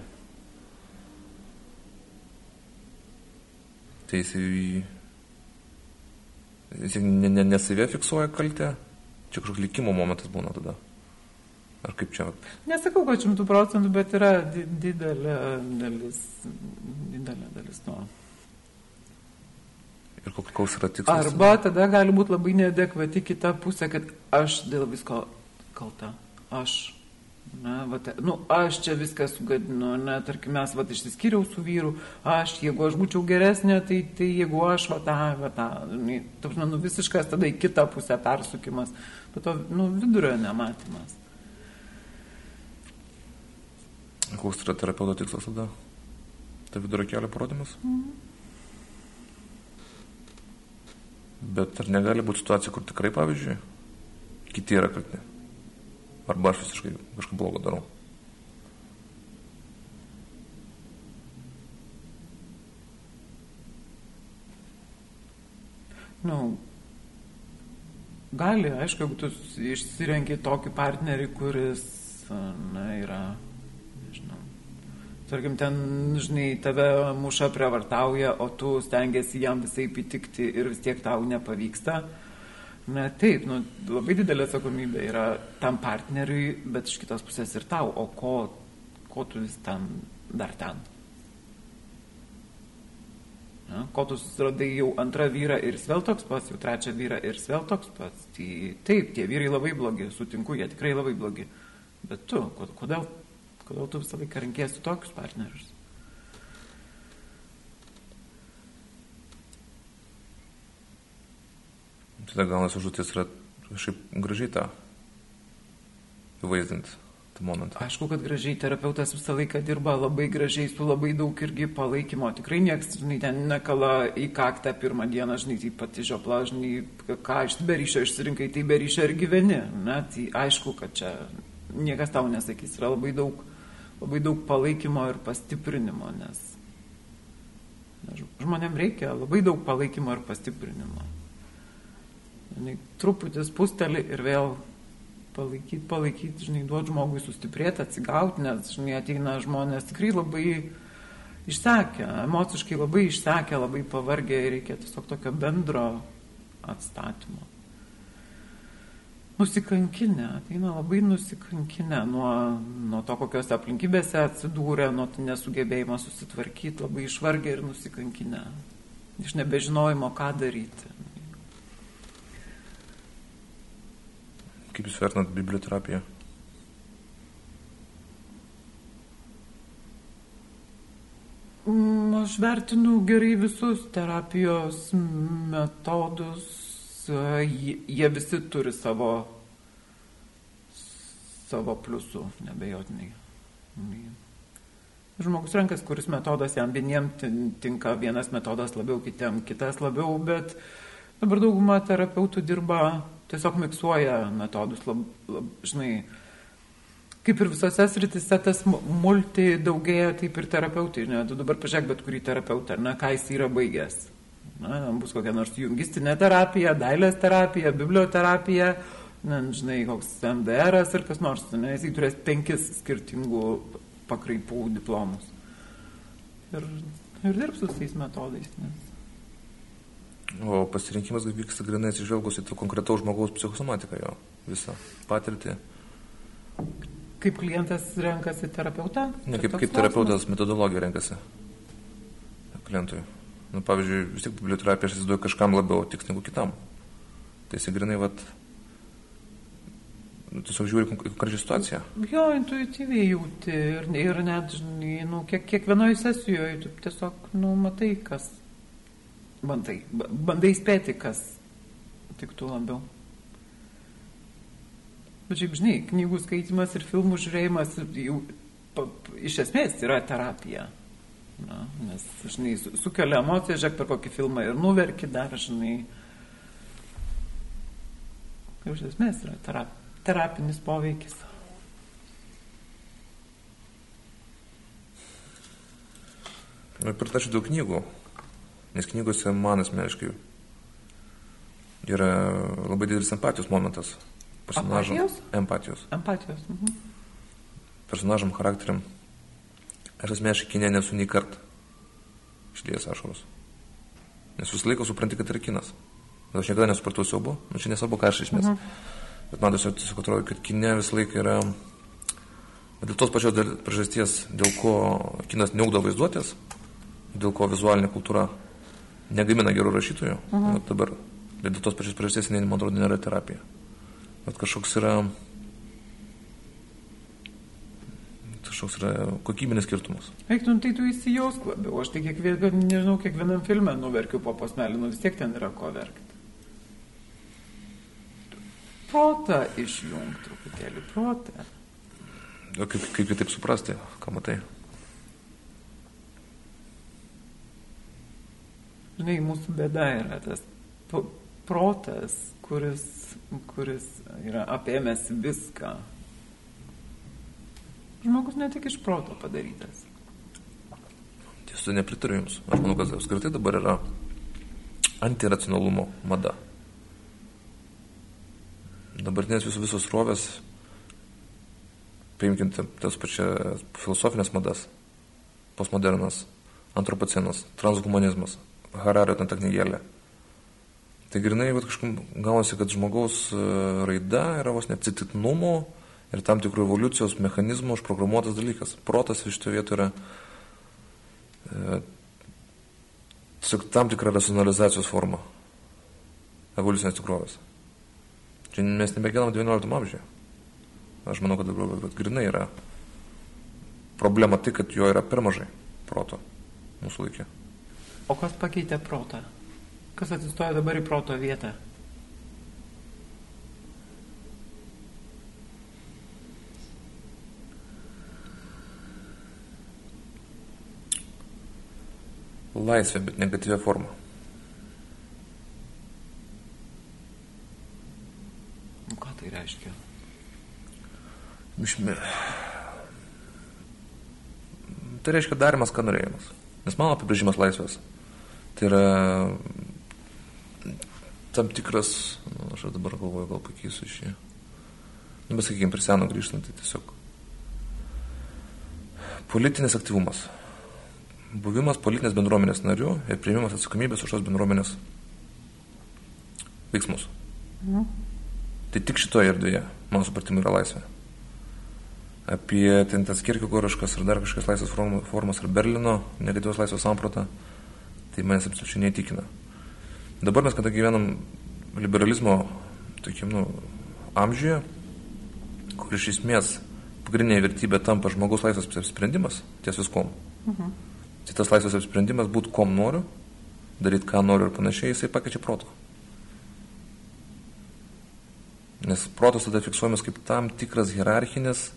Tai jisai, jisai ne, ne, nesavė fiksuoja kaltę, čia kažkoks likimo momentas būna tada. Ar kaip čia? Nesakau, kad šimtų procentų, bet yra didelė dalis, didelė dalis to. Ir koks yra tikslas? Arba tada gali būti labai neadekvati kita pusė, kad aš dėl visko kalta. Aš. Na, va, te, nu, aš čia viską sugadinu, na, tarkim, mes, va, išsiskyriau su vyru, aš, jeigu aš būčiau geresnė, tai, tai jeigu aš, va, tą, va, tą, nu, nu, visiškas tada į kitą pusę persukimas, bet to, nu, vidurio nematymas. koks yra terapeuto tikslas tada? Ta vidurio kelio parodymas? Mhm. Bet ar negali būti situacija, kur tikrai, pavyzdžiui, kiti yra kalti? Arba aš visiškai kažką blogo darau? Nu, gali, aišku, jeigu tu išsirenki tokį partnerį, kuris, na, yra tarkim, ten, žinai, tave muša prievartauja, o tu stengiasi jam visai įtikti ir vis tiek tau nepavyksta. Na taip, nu, labai didelė atsakomybė yra tam partneriui, bet iš kitos pusės ir tau, o ko, ko tu vis ten dar ten. Na, ko tu susiradai jau antrą vyrą ir vėl toks pats, jau trečią vyrą ir vėl toks pats. Tai taip, tie vyrai labai blogi, sutinku, jie tikrai labai blogi. Bet tu, kodėl Kodėl tu visą laiką renkėsi tokius partnerius? Tada gaunasi užduotis yra kažkaip gražiai tą įvaizdinti tą momentą. Aišku, kad gražiai terapeutas visą laiką dirba labai gražiai, su labai daug irgi palaikymo. Tikrai niekas, žinai, ten nekala į kaktą pirmą dieną, žinai, tai pati žiopla, žinai, ką iš beryšio išsirinkai, tai beryšio ir gyveni. Na, tai aišku, kad čia niekas tau nesakys, yra labai daug labai daug palaikymo ir pastiprinimo, nes žmonėm reikia labai daug palaikymo ir pastiprinimo. Truputį spustelį ir vėl palaikyti, palaikyti, žinai, duoti žmogui sustiprėti, atsigauti, nes, žinai, ateina žmonės tikrai labai išsekę, emociškai labai išsekę, labai pavargę ir reikia tiesiog tokio bendro atstatymo nusikankinę, ateina labai nusikankinę nuo, nuo to, kokios aplinkybėse atsidūrė, nuo nesugebėjimo susitvarkyti, labai išvargę ir nusikankinę, iš nebežinojimo, ką daryti. Kaip Jūs vertinat biblioterapiją? Mm, aš vertinu gerai visus terapijos metodus, jie visi turi savo, savo pliusų, nebejotinai. Žmogus renkas, kuris metodas jam vieniem tinka, vienas metodas labiau, kitiem kitas labiau, bet dabar dauguma terapeutų dirba, tiesiog miksuoja metodus, lab, lab, žinai, kaip ir visose sritise tas multi daugėja, taip ir terapeutai, ne, tu dabar pažiūrėk bet kurį terapeutą, ne, ką jis yra baigęs Na, bus kokia nors jungistinė terapija, dailės terapija, biblioterapija, na, žinai, koks MDR ir kas nors, ne, jis turės penkis skirtingų pakraipų diplomus. Ir, ir dirbs su tais metodais. Nes... O pasirinkimas vyksta grinai atsižvelgus į to konkretaus žmogaus psichosomatiką jo visą patirtį. Kaip klientas renkasi terapeutą? Ne, kaip, kaip terapeutas metodologiją renkasi klientui. Nu, pavyzdžiui, vis tik biblioterapija aš įsivaizduoju kažkam labiau tiks negu kitam. Tai jis grinai, vat, nu, tiesiog žiūri konkrečią situaciją. Jo, intuityviai jauti ir, ir net, nu, kiek, kiekvienoje sesijoje tu tiesiog, nu, matai, kas, bandai, bandai spėti, kas tiktų labiau. Bet šiaip, žinai, knygų skaitimas ir filmų žiūrėjimas jau pa, iš esmės yra terapija. Na, nes, žinai, sukelia emociją, žiūrėk per kokį filmą ir nuverki dar, žinai. Jau iš esmės yra terap, terapinis poveikis. Ir pritačiau daug knygų, nes knygose man asmeniškai yra labai didelis empatijos momentas. Personažam. Empatijos? Empatijos. Mhm. Personažam, charakteriam. Aš asmeniškai kinė nesu nei kartą išlėjęs ašaros. Nes visą laiką supranti, kad tai yra kinas. Bet aš niekada nesupratau siaubo, nu čia nesvarbu, ką aš išmės. Mhm. Bet man tiesiog atrodo, kad kinė visą laiką yra... Dėl tos pačios priežasties, dėl ko kinas neugdo vaizduotės, dėl ko vizualinė kultūra negamina gerų rašytojų, mhm. dabar dėl tos pačios priežasties, man atrodo, nėra terapija. Bet kažkoks yra kažkoks yra kokybinis skirtumas. Eik, nu tai tu įsijausk labiau, aš tai kiekvien, nežinau, kiekvienam filmę nuverkiu po posmelį, nu vis tiek ten yra ko verkti. Protą išjungti truputėlį, protą. O kaip, kaip kitaip suprasti, ką matai? Žinai, mūsų bėda yra tas protas, kuris, kuris yra apėmęs viską. Žmogus ne tik iš proto padarytas. Tiesų nepritariu Jums. Aš manau, kad apskritai dabar yra antiracionalumo mada. Dabartinės visos, visos rovės paimkim tas pačias filosofinės madas, postmodernas, antropocenas, transhumanizmas, Harario ten ta knygėlė. Tai grinai, kad kažkaip gaunasi, kad žmogaus e, raida yra vos neatsitiktinumo ir tam tikrų evoliucijos mechanizmų užprogramuotas dalykas. Protas iš to vietų yra e, tam tikra racionalizacijos forma evoliucinės tikrovės. Čia mes nebegyvenam 19 amžiuje. Aš manau, kad dabar bet grinai yra problema tai, kad jo yra per mažai proto mūsų laikė. O kas pakeitė protą? Kas atsistoja dabar į proto vietą? Laisvė, bet negatyvė forma. Ką tai reiškia? Išmi... Tai reiškia darimas, ką norėjimas. Nes mano apibrėžimas laisvės. Tai yra tam tikras, nu, aš dabar galvoju, gal pakeisiu šį. Nu, bet sakykime, prie seno grįžtant, tai tiesiog politinis aktyvumas. Buvimas politinės bendruomenės nariu ir priimimas atsakomybės už tos bendruomenės veiksmus. Mhm. Tai tik šitoje erdvėje, mano supratimu, yra laisvė apie ten tas kirkigoriškas ir dar kažkokias laisvės formas ir Berlino negatyvios laisvės sampratą, tai manęs absoliučiai neįtikina. Dabar mes, kada gyvenam liberalizmo, tokiam, nu, amžiuje, kur iš esmės pagrindinė vertybė tampa žmogaus laisvės apsisprendimas ties viskom. Mhm. Tai tas laisvės apsisprendimas būtų kom noriu, daryti ką noriu ir panašiai, jisai pakeičia protą. Nes protas tada fiksuojamas kaip tam tikras hierarchinis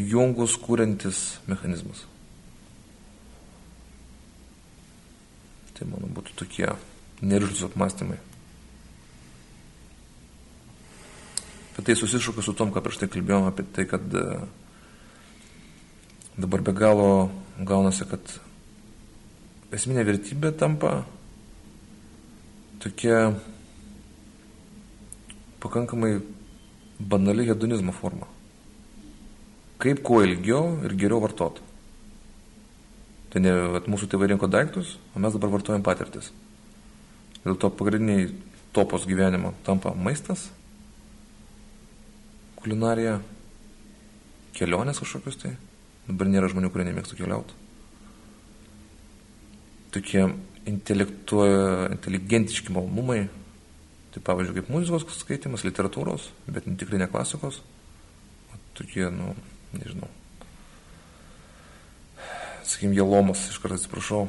jungus kūrintis mechanizmas. Tai mano būtų tokie neržus apmąstymai. Bet tai susišaukia su tom, ką prieš tai kalbėjome apie tai, kad e, dabar be galo gaunasi, kad esminė vertybė tampa tokia pakankamai banali hedonizmo forma kaip kuo ilgiau ir geriau vartoti. Tai ne, at, mūsų tėvai rinko daiktus, o mes dabar vartojam patirtis. Dėl to pagrindiniai topos gyvenimo tampa maistas, kulinarija, kelionės kažkokius tai. Dabar nėra žmonių, kurie nemėgtų keliauti. Tokie inteligentiški malonumai, tai pavyzdžiui, kaip muzikos skaitimas, literatūros, bet tikrai ne klasikos. O tokie, nu, nežinau. Sakykim, jėlomas, iš karto atsiprašau.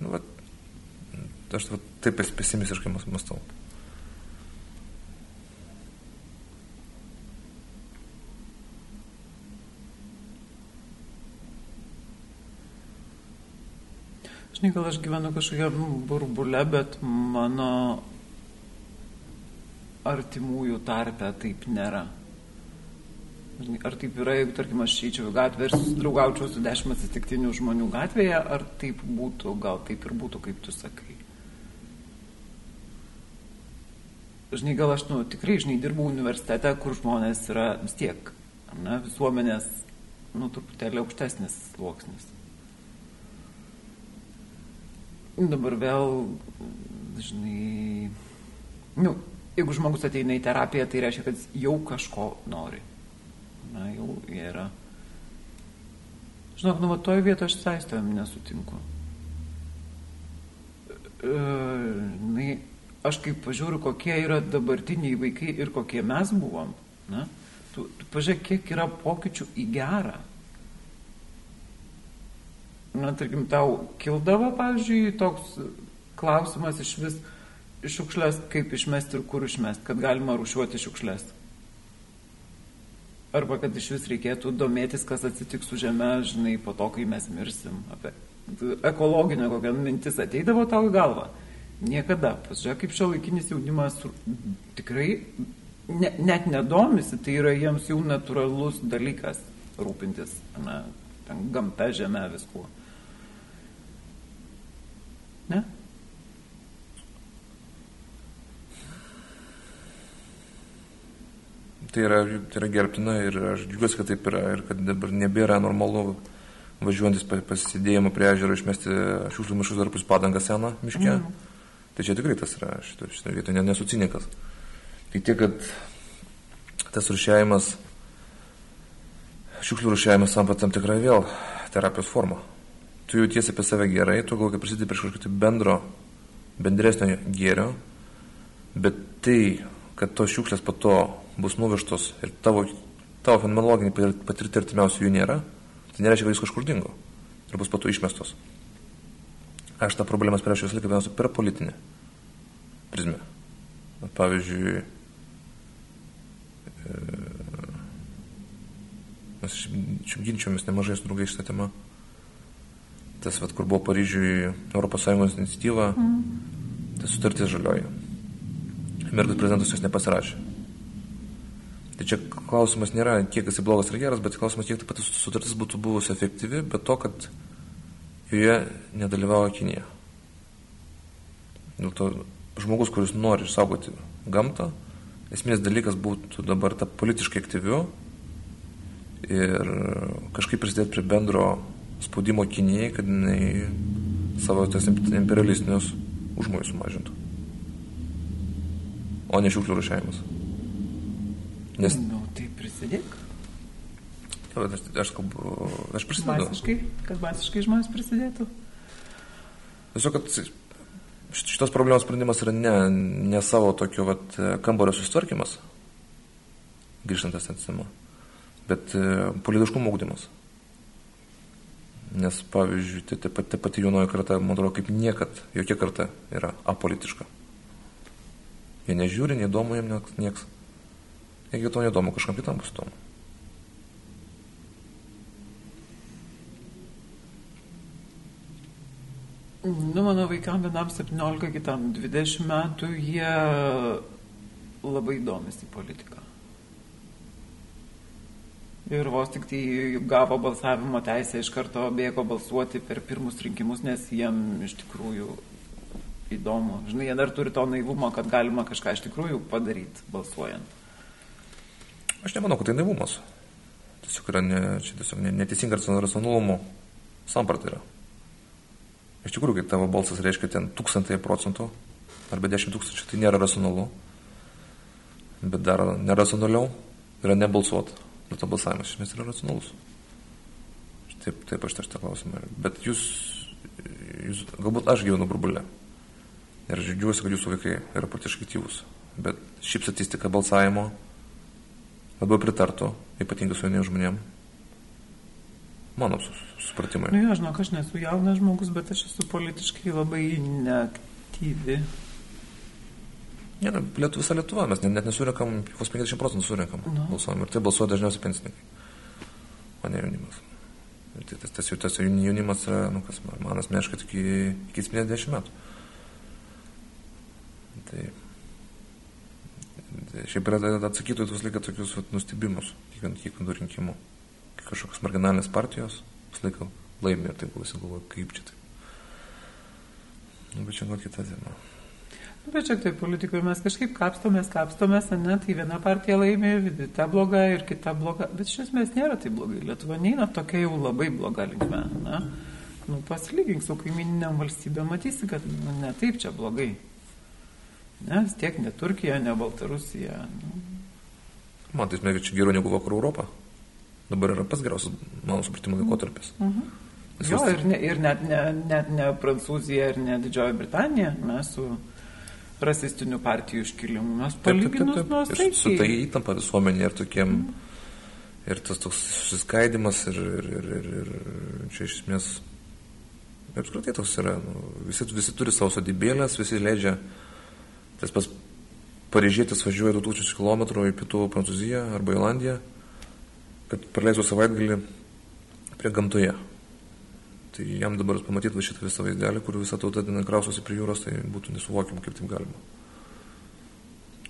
Nu, va, aš va, taip pesimistiškai mąstau. Žinai, gal aš gyvenu kažkokia burbule, bet mano artimųjų tarpe taip nėra. Ar taip yra, jeigu, tarkim, aš išeičiau į gatvę ir susidraugaučiau su dešimt atsitiktinių žmonių gatvėje, ar taip būtų, gal taip ir būtų, kaip tu sakai? Žinai, gal aš, nu, tikrai, žinai, dirbau universitete, kur žmonės yra vis tiek, ne, visuomenės, nu, truputėlį aukštesnis sluoksnis. Dabar vėl, žinai, nu, jeigu žmogus ateina į terapiją, tai reiškia, kad jau kažko nori na, jau jie yra. Žinok, nu, va, toje vietoje aš saistovėm nesutinku. E, na, aš kaip pažiūriu, kokie yra dabartiniai vaikai ir kokie mes buvom, na, tu, tu pažiūrėk, kiek yra pokyčių į gerą. Na, tarkim, tau kildavo, pavyzdžiui, toks klausimas iš vis šiukšlės, kaip išmesti ir kur išmesti, kad galima rušiuoti šiukšlės. Arba kad iš vis reikėtų domėtis, kas atsitiks su žeme, žinai, po to, kai mes mirsim. Apie ekologinę kokią mintis ateidavo tau į galvą. Niekada. Pažiūrėk, kaip šio laikinis jaunimas tikrai ne, net nedomisi, tai yra jiems jau natūralus dalykas rūpintis na, gamta, žemė, viskuo. Ne? Tai yra, tai yra gerbtina ir aš džiugiuosi, kad taip yra ir kad dabar nebėra normalu važiuojantis pasidėjimo prie ežero išmesti šiukšlių mišus dar pus padangą seną miške. Mm. Tai čia tikrai tas yra, šito, šito vietoje nesu cinikas. Tai tiek, kad tas rušiavimas, šiukšlių rušiavimas tampa tam tikrai vėl terapijos forma. Tu jautiesi apie save gerai, tu gal kaip prisidedi prie kažkokio bendro, bendresnio gėrio, bet tai, kad tos šiukšlės po to bus nuvežtos ir tavo, tavo fenomenologinį patirtį artimiausių jų nėra, tai nereiškia, kad jis kažkur dingo ir bus pato išmestos. Aš tą problemą spręšiu visą laiką pirmiausia per politinę prizmę. Pavyzdžiui, e, mes šiaip ginčiomės nemažai su draugais šitą temą. Tas, vat, kur buvo Paryžiui ES iniciatyva, mm. tai sutartis žalioji. Amerikos prezidentas jos nepasirašė. Tai čia klausimas nėra, kiek jis blogas ar geras, bet klausimas, kiek ta pati sutartis būtų buvusi efektyvi, bet to, kad joje nedalyvavo Kinija. Dėl to žmogus, kuris nori išsaugoti gamtą, esmės dalykas būtų dabar ta politiškai aktyviu ir kažkaip prisidėti prie bendro spaudimo Kinijai, kad jinai savo tas imperialistinius užmojus sumažintų. O ne šiukšlių rušiavimas. Nes... Nu, tai prisidėk. Jo, aš, aš kalbu, aš prisidedu. Masiškai, kad masiškai žmonės prisidėtų. Tiesiog, kad šitos problemos sprendimas yra ne, ne savo tokio vat, kambario susitvarkymas, grįžtant esensimo, bet e, politiškumo ūkdymas. Nes, pavyzdžiui, tai ta pati, pati jaunoji karta, man atrodo, kaip niekad, jokia karta yra apolitiška. Jie nežiūri, neįdomu jiems nieks. Jeigu to neįdomu, kažkam kitam bus įdomu. Nu, mano vaikam vienam 17, kitam 20 metų, jie labai domisi politiką. Ir vos tik tai gavo balsavimo teisę, iš karto bėgo balsuoti per pirmus rinkimus, nes jiem iš tikrųjų įdomu. Žinai, jie dar turi to naivumo, kad galima kažką iš tikrųjų padaryti balsuojant. Aš nemanau, kad tai naivumas. Tiesiog yra ne, čia tiesiog neteisinga racionalumo samprata yra. Iš tikrųjų, kai tavo balsas reiškia ten tūkstantai procentų arba dešimt tūkstančių, tai nėra racionalu. Bet dar neracionaliau yra nebalsuoti. Ir to balsavimas iš esmės yra racionalus. Taip, taip aš tą klausimą. Bet jūs, jūs, galbūt aš gyvenu burbulę. Ir aš džiaugiuosi, kad jūsų vaikai yra politiškai aktyvus. Bet šiaip statistika balsavimo labiau pritartų, ypatingai su jauniems žmonėms. Mano supratimai. Nu, jo, žinok, aš nesu jaunas žmogus, bet aš esu politiškai labai neaktyvi. Ne, ne, Lietu, visa Lietuva, mes net, net nesurinkam, vos 50 procentų surinkam no. balsuojam. Ir tai balsuoja dažniausiai pensininkai, o ne jaunimas. Ir tai, tas, tas, tas jaunimas yra, nu kas, man asmeniškai iki, iki 70 metų. Tai Šiaip yra atsakytų visą laiką tokius vat, nustebimus kiekvienų kiekvienų rinkimų. Kažkokios marginalinės partijos visą laiką laimė ir taip visi galvoja, kaip čia taip. Nu, bet čia gal kita tema. Nu, bet čia taip politikoje mes kažkaip kapstomės, kapstomės, ne, tai viena partija laimė, ta bloga ir kita bloga, bet iš esmės nėra taip blogai. Lietuva neina tokia jau labai bloga linkme, ne. Nu, pasilygink su kaimininiam valstybė, matysi, kad nu, ne taip čia blogai. Ne, vis tiek ne Turkija, ne Baltarusija. Nu. Man tai smėgia čia geriau negu Vakarų Europą. Dabar yra pats geriausias, mano supratimo, laikotarpis. Mhm. Uh -huh. Jo, ir, ne, ir net, ne, net ne Prancūzija, ir ne Didžioji Britanija, mes su rasistiniu partijų iškilimu, mes palyginus nuosaikiai. Su tai įtampa visuomenė ir tokiem, mm. ir tas toks susiskaidimas, ir, ir, ir, ir, ir čia iš esmės, apskritai toks yra, nu, visi, visi turi savo sodybėlės, visi leidžia Tas pats paryžėtis važiuoja 2000 km į pietų Prancūziją arba Olandiją kad praleisų savaitgalį prie gamtoje. Tai jam dabar pamatyti va šitą visą vaizdelį, kur visa tauta ten krausosi prie jūros, tai būtų nesuvokiam, kaip taip galima.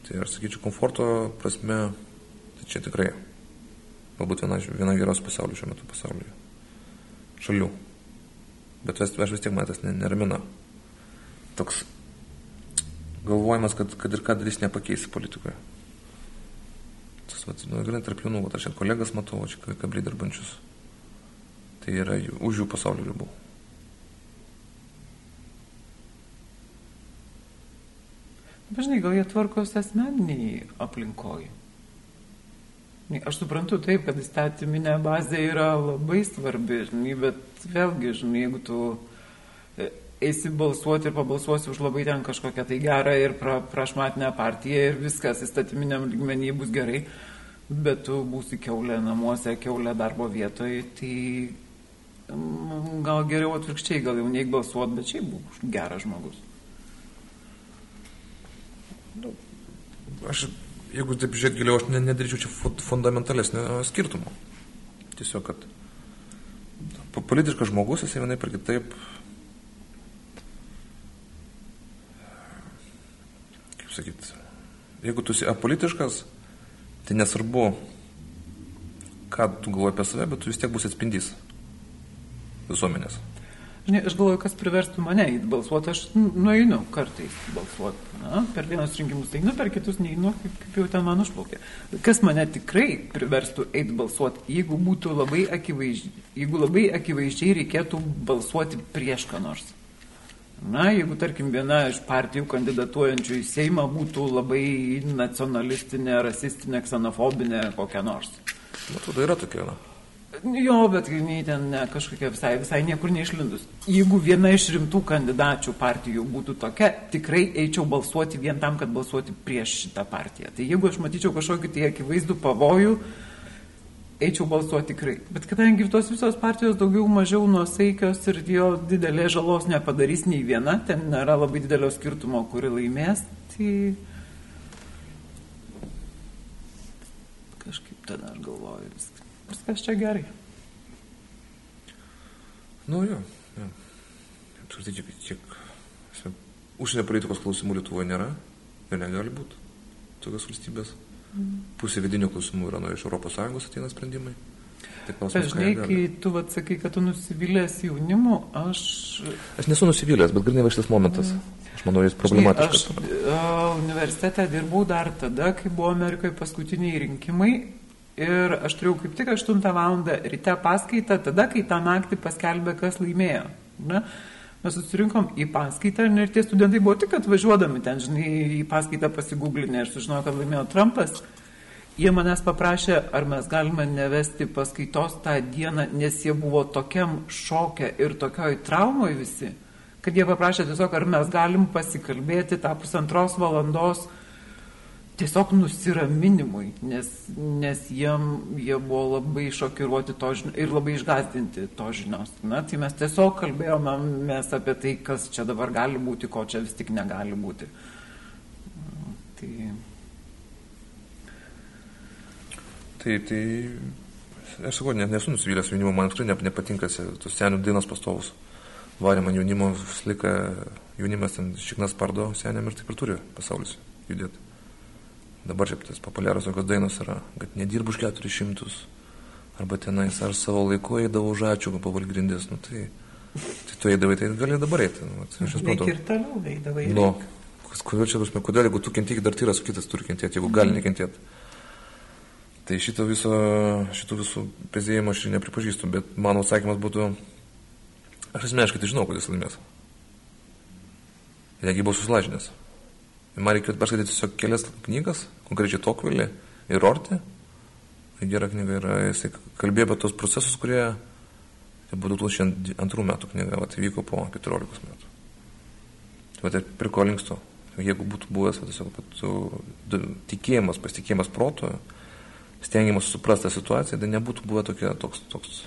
Tai aš sakyčiau, komforto prasme, tai čia tikrai galbūt viena, viena geriausių pasaulių šiuo metu pasaulyje. Šalių. Bet aš, aš vis tiek man tas neramina. Toks galvojimas, kad, kad ir ką darys nepakeisi politikoje. Tas, vat, nu, gerai, tarp jaunų, aš ir kolegas matau, čia kabliai dirbančius. Tai yra už jų pasaulio ribų. Dažnai gal jie tvarkosi asmeniniai aplinkoje. Aš suprantu taip, kad įstatyminė bazė yra labai svarbi, žinai, bet vėlgi, žinai, jeigu tu e, eisi balsuoti ir pabalsuosi už labai ten kažkokią tai gerą ir pra, prašmatinę partiją ir viskas įstatyminiam lygmenį bus gerai, bet tu būsi keulė namuose, keulė darbo vietoje, tai gal geriau atvirkščiai, gal jau neik balsuoti, bet šiaip būk geras žmogus. Nu, aš jeigu taip žiūrėt giliau, aš nedaryčiau čia fundamentalesnio skirtumo. Tiesiog, kad politiškas žmogus, jisai vienai per kitaip, kaip sakyt, jeigu tu esi apolitiškas, tai nesvarbu, ką tu galvoji apie save, bet tu vis tiek bus atspindys visuomenės. Žinai, aš galvoju, kas priverstų mane įti balsuoti, aš nueinu kartais balsuoti. Na, per vienus rinkimus einu, per kitus neinu, kaip, kaip jau ten man užplaukė. Kas mane tikrai priverstų eiti balsuoti, jeigu būtų labai akivaizdžiai, jeigu labai akivaizdžiai reikėtų balsuoti prieš ką nors. Na, jeigu, tarkim, viena iš partijų kandidatuojančių į Seimą būtų labai nacionalistinė, rasistinė, ksenofobinė kokia nors. Na, tada yra tokia, na. Jo, bet jinai ten ne, kažkokia visai, visai niekur neišlindus. Jeigu viena iš rimtų kandidačių partijų būtų tokia, tikrai eičiau balsuoti vien tam, kad balsuoti prieš šitą partiją. Tai jeigu aš matyčiau kažkokį tai akivaizdų pavojų, eičiau balsuoti tikrai. Bet kadangi tos visos partijos daugiau mažiau nuosaikios ir jo didelė žalos nepadarys nei viena, ten nėra labai didelio skirtumo, kuri laimės, tai kažkaip tada aš galvoju viską. Viskas čia gerai. Nu jo, jo. Apskritai, tiek, tiek užsienio politikos klausimų Lietuvoje nėra ir negali būti tokios valstybės. Mm. Pusė vidinių klausimų yra nuo iš ES ateina sprendimai. Tai Dažnai, kai tu atsakai, kad tu nusivylęs jaunimu, aš... Aš nesu nusivylęs, bet grinai va šitas momentas. Mm. Aš manau, jis problematiškas. Žinai, aš universitete dirbau dar tada, kai buvo Amerikoje paskutiniai rinkimai Ir aš turėjau kaip tik 8 val. ryte paskaitą, tada, kai tą naktį paskelbė, kas laimėjo. Ne? Mes susirinkom į paskaitą ir tie studentai buvo tik atvažiuodami ten, žinai, į paskaitą pasigūglinę ir sužinojo, kad laimėjo Trumpas. Jie manęs paprašė, ar mes galime nevesti paskaitos tą dieną, nes jie buvo tokiam šokė ir tokioj traumoje visi, kad jie paprašė tiesiog, ar mes galim pasikalbėti tą pusantros valandos tiesiog nusiraminimui, nes, nes jiem, jie buvo labai šokiruoti to žinios ir labai išgazdinti to žinios. Na, tai mes tiesiog kalbėjome mes apie tai, kas čia dabar gali būti, ko čia vis tik negali būti. Tai... Tai, tai aš sakau, net nesu nusivylęs jaunimo, man tikrai nepatinka tos senių dainos pastovus. Varė man jaunimo, visą laiką jaunimas ten šiknas pardo seniam ir taip ir turi pasaulis judėti. Dabar šiaip tas populiarios tokios dainos yra, kad nedirbu už 400, arba tenais, ar savo laiku eidavau žačių po valgrindės, nu tai, tai tu eidavai, tai gali dabar eiti. Nu, tai aš suprantu. Ir toliau eidavai. Nu, kodėl čia, prasme, kodėl, jeigu tu kentėki, dar tyras kitas turi kentėti, jeigu gali nekentėti. Tai šito viso, šito visų pezėjimo aš nepripažįstu, bet mano atsakymas būtų, aš asmeniškai tai žinau, kad jis laimės. Negi buvau susilažinęs. Man reikėjo perskaityti tiesiog kelias knygas, konkrečiai Tokvilį ir Ortį. Tai gera knyga yra, jisai kalbėjo apie tos procesus, kurie, tai buvo 2002 metų knyga, va, tai vyko po 14 metų. Tai va, tai prie ko linkstu. Jeigu būtų buvęs, va, tiesiog būtų tikėjimas, pasitikėjimas proto, stengiamas suprasti tą situaciją, tai nebūtų buvę tokia, toks, toks,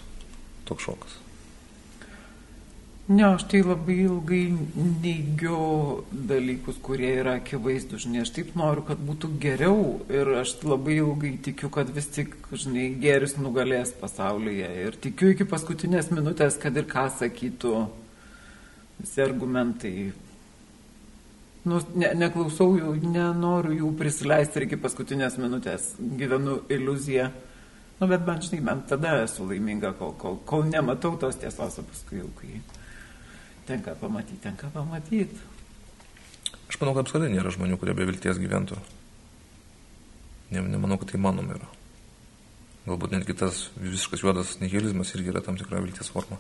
toks šokas. Ne, aš tai labai ilgai neigiu dalykus, kurie yra akivaizdų, žinai, aš taip noriu, kad būtų geriau ir aš labai ilgai tikiu, kad vis tik, žinai, geris nugalės pasaulyje ir tikiu iki paskutinės minutės, kad ir ką sakytų visi argumentai. Nu, ne, neklausau jų, nenoriu jų prisileisti ir iki paskutinės minutės, gyvenu iliuziją. Nu, bet man, žinai, bent tada esu laiminga, kol, kol, kol nematau tos tiesos, o paskui jau kai tenka pamatyti, tenka pamatyti. Aš manau, kad apskritai nėra žmonių, kurie be vilties gyventų. Ne, nemanau, kad tai manoma yra. Galbūt netgi tas visiškas juodas nihilizmas irgi yra tam tikra vilties forma.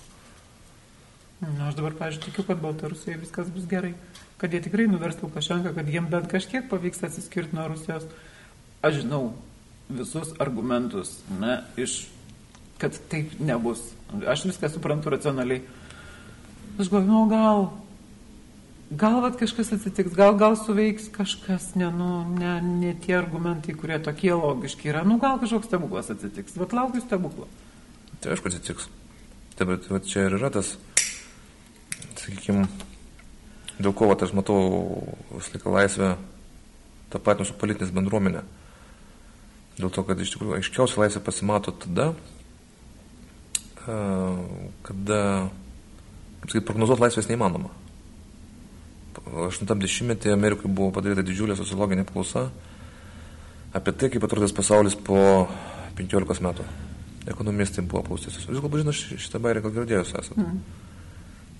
Na, aš dabar, pažiūrėjau, tikiu, kad Baltarusijoje viskas bus gerai, kad jie tikrai nuvers Lukašenką, kad jiem bent kažkiek pavyks atsiskirti nuo Rusijos. Aš žinau visus argumentus, na, iš, kad taip nebus. Aš viską suprantu racionaliai. Aš galvoju, nu gal, gal vat kažkas atsitiks, gal, gal suveiks kažkas, ne, nu, ne, ne tie argumentai, kurie tokie logiški yra, nu gal kažkoks stebuklas atsitiks, bet laukiu stebuklo. Tai aišku atsitiks. Taip, bet va, čia ir yra tas, sakykime, dėl ko vat, aš matau visą laiką laisvę tą patį su politinės bendruomenė. Dėl to, kad iš tikrųjų aiškiausiai laisvė pasimato tada, kada kaip sakyt, prognozuoti laisvės neįmanoma. 80-metį Amerikoje buvo padaryta didžiulė sociologinė apklausa apie tai, kaip atrodys pasaulis po 15 metų. Ekonomistai buvo apklausti. Jūs galbūt žinote šitą bairį, gal girdėjus esate. Mm.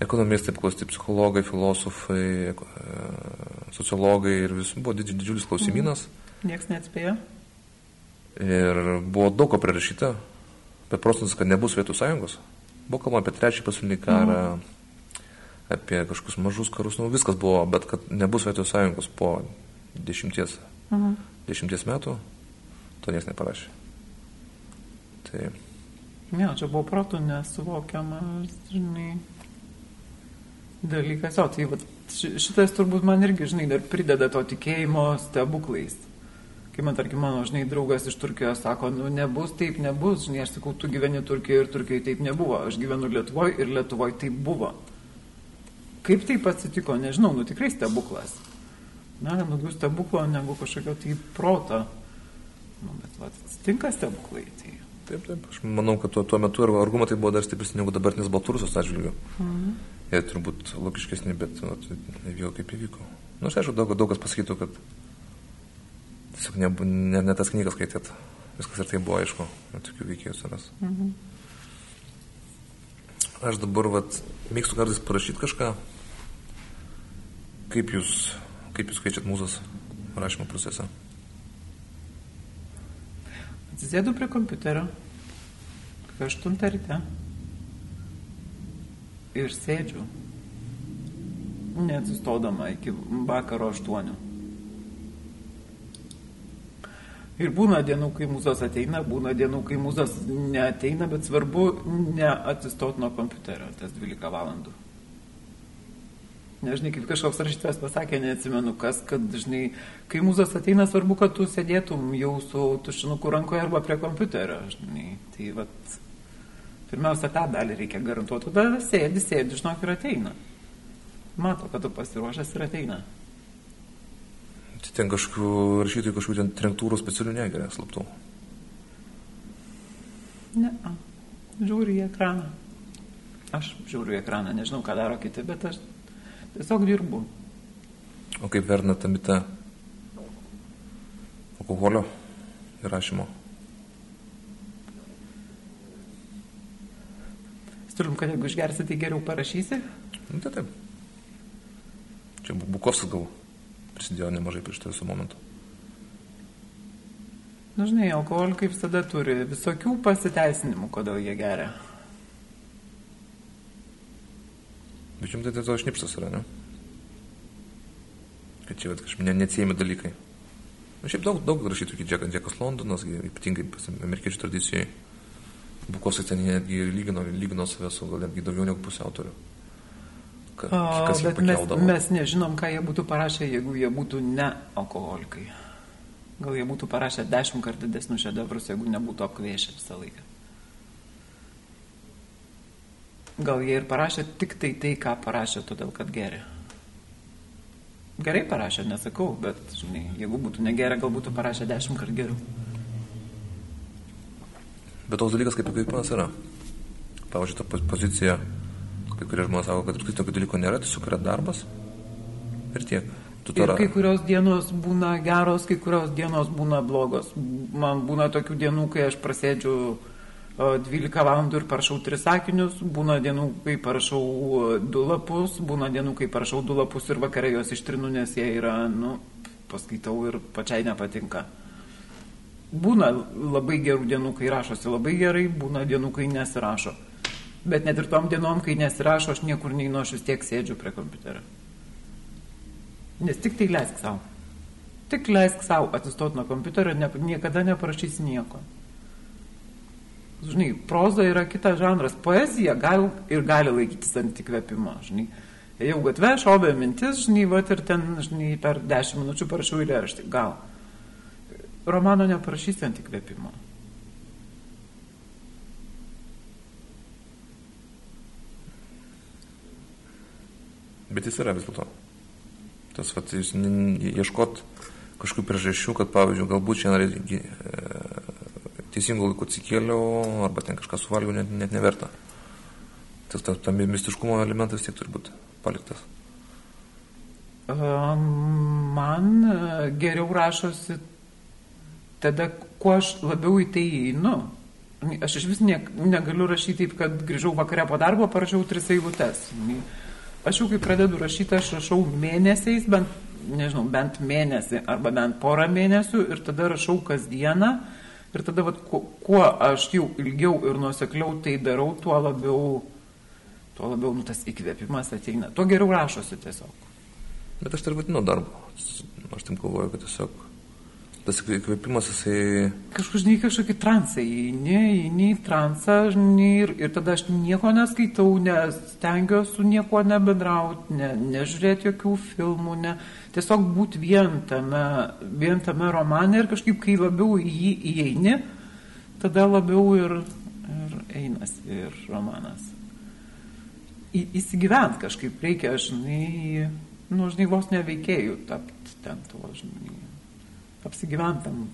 Ekonomistai apklausti, psichologai, filosofai, sociologai ir vis buvo didžiulis klausimynas. Mm. Niekas neatspėjo. Ir buvo daug ko prirašyta, bet procentas, kad nebus Vietų sąjungos. Buvo kalbama apie trečią pasaulinį karą, mm. Apie kažkokius mažus karus, nu viskas buvo, bet kad nebus Sovietų sąjungos po dešimties, mm. dešimties metų, to niekas neparašė. Tai. Ne, čia buvo protų nesuvokiamas, žinai, dalykas. O, tai va, šitas turbūt man irgi, žinai, dar prideda to tikėjimo stebuklais kai man, tarkim, mano, žinai, draugas iš Turkijos sako, nu nebus, taip nebus, žinai, aš sakau, tu gyveni Turkijoje ir Turkijoje taip nebuvo, aš gyvenu Lietuvoje ir Lietuvoje taip buvo. Kaip taip atsitiko, nežinau, nu tikrai stebuklas. Na, daugiau stebuklo negu kažkokio tai proto. Nu, bet va, atsitinka stebuklai. Tai... Taip, taip, aš manau, kad tuo, tuo metu ir argumentai buvo dar stipresni negu dabartinis Baltarusijos atžvilgiu. Mhm. Jie turbūt logiškesni, bet nu, nevyko kaip įvyko. Na, nu, aš aišku, daug, daug kas pasakytų, kad tiesiog ne, ne, ne tas knygas skaitėt. Viskas ir tai buvo aišku, tokių veikėjų savęs. Mhm. Aš dabar vat, mėgstu kartais parašyti kažką. Kaip jūs, kaip jūs keičiat mūzas rašymo procese? Atsisėdu prie kompiuterio, kai 8 ryte ir sėdžiu, neatsistodama iki vakaro 8. Ir būna dienų, kai mūzos ateina, būna dienų, kai mūzos neateina, bet svarbu neatsistoti nuo kompiuterio tas 12 valandų. Nežinai, kaip kažkoks rašytas pasakė, neatsimenu kas, kad, žinai, kai mūzos ateina, svarbu, kad tu sėdėtum jau su tušinuku rankoje arba prie kompiuterio, žinai. Tai vat, pirmiausia, tą dalį reikia garantuoti, tada sėdi, sėdi, žinok, ir ateina. Mato, kad tu pasiruošęs ir ateina. Tai ten kažkokių rašytojų, kažkokių ten trenktūrų specialių negeria slaptų. Ne, a. žiūriu į ekraną. Aš žiūriu į ekraną, nežinau, ką daro kiti, bet aš tiesiog dirbu. O kaip vertina tą mitą alkoholio įrašymo? Turim, kad jeigu išgersi, tai geriau parašysi? Nu, tai taip. Čia Bukovskas gal prisidėjo nemažai prie šito viso momento. Dažnai nu, alkoholikai visada turi visokių pasiteisinimų, kodėl jie geria. Bet jums tai to šnipsas yra, ne? Kad čia kažkaip ne, neatsiejami dalykai. Na, šiaip daug, daug rašytų, kaip Džekas, Džekas Londonas, ypatingai amerikiečių tradicijai. Bukovas ten netgi lygino, lygino save su gal netgi daugiau negu pusė autorių kas Bet mes, mes nežinom, ką jie būtų parašę, jeigu jie būtų ne alkoholikai. Gal jie būtų parašę dešimt kartų didesnius šedevrus, jeigu nebūtų apkvėšę visą laiką. Gal jie ir parašė tik tai tai, ką parašė, todėl kad geria. Gerai parašė, nesakau, bet, žinai, jeigu būtų negeria, gal būtų parašę dešimt kart geriau. Bet toks dalykas kaip įkvėpimas yra. Pavyzdžiui, ta pozicija, kai kurie žmonės sako, kad tokio dalyko nėra, tiesiog yra darbas ir tiek. Ir kai kurios dienos būna geros, kai kurios dienos būna blogos. Man būna tokių dienų, kai aš prasėdžiu 12 valandų ir parašau 3 sakinius, būna dienų, kai parašau 2 lapus, būna dienų, kai parašau 2 lapus ir vakarai juos ištrinu, nes jie yra, nu, paskaitau ir pačiai nepatinka. Būna labai gerų dienų, kai rašosi labai gerai, būna dienų, kai nesirašo. Bet net ir tom dienom, kai nesirašo, aš niekur neinu, aš vis tiek sėdžiu prie kompiuterio. Nes tik tai leisk savo. Tik leisk savo atsistot nuo kompiuterio, ne, niekada neparašysi nieko. Žinai, proza yra kitas žanras. Poezija gal ir gali laikytis ant įkvėpimo, žinai. Jau gatvė šovė mintis, žinai, va ir ten, žinai, per dešimt minučių parašiau eilėraštį. Gal. Romano neparašysi ant įkvėpimo. Bet jis yra vis dėlto. Tas, vat, jūs ieškot kažkokių priežasčių, kad, pavyzdžiui, galbūt šiandien teisingų laikų atsikėliau, arba ten kažką suvalgiau, net, net neverta. Tas tam ta, mistiškumo elementas tiek turi būti paliktas. Man e, geriau rašosi tada, kuo aš labiau į tai einu. Aš iš vis ne, negaliu rašyti taip, kad grįžau vakare po darbo, parašiau tris eilutes. Aš jau kai pradedu rašyti, aš rašau mėnesiais, bent, nežinau, bent mėnesį arba bent porą mėnesių ir tada rašau kasdieną Ir tada, vat, kuo, kuo aš jau ilgiau ir nuosekliau tai darau, tuo labiau, tuo labiau nu, tas įkvėpimas ateina. Tuo geriau rašosi tiesiog. Bet aš tai vadinu darbu. Aš tam galvoju, kad tiesiog tas įkvėpimas, jisai... Kažkur, žinai, kažkokį transą įeini, įeini į transą, žinai, ir, ir tada aš nieko neskaitau, nestengiuosi su niekuo nebedrauti, ne, nežiūrėti jokių filmų, ne, tiesiog būti vien tame, vien tame romane ir kažkaip, kai labiau į jį įeini, tada labiau ir, ir einas ir romanas. Į, įsigyvent kažkaip reikia, žinai, nu, žinai, vos neveikėjų tapti ten tuo, žinai apsigyventam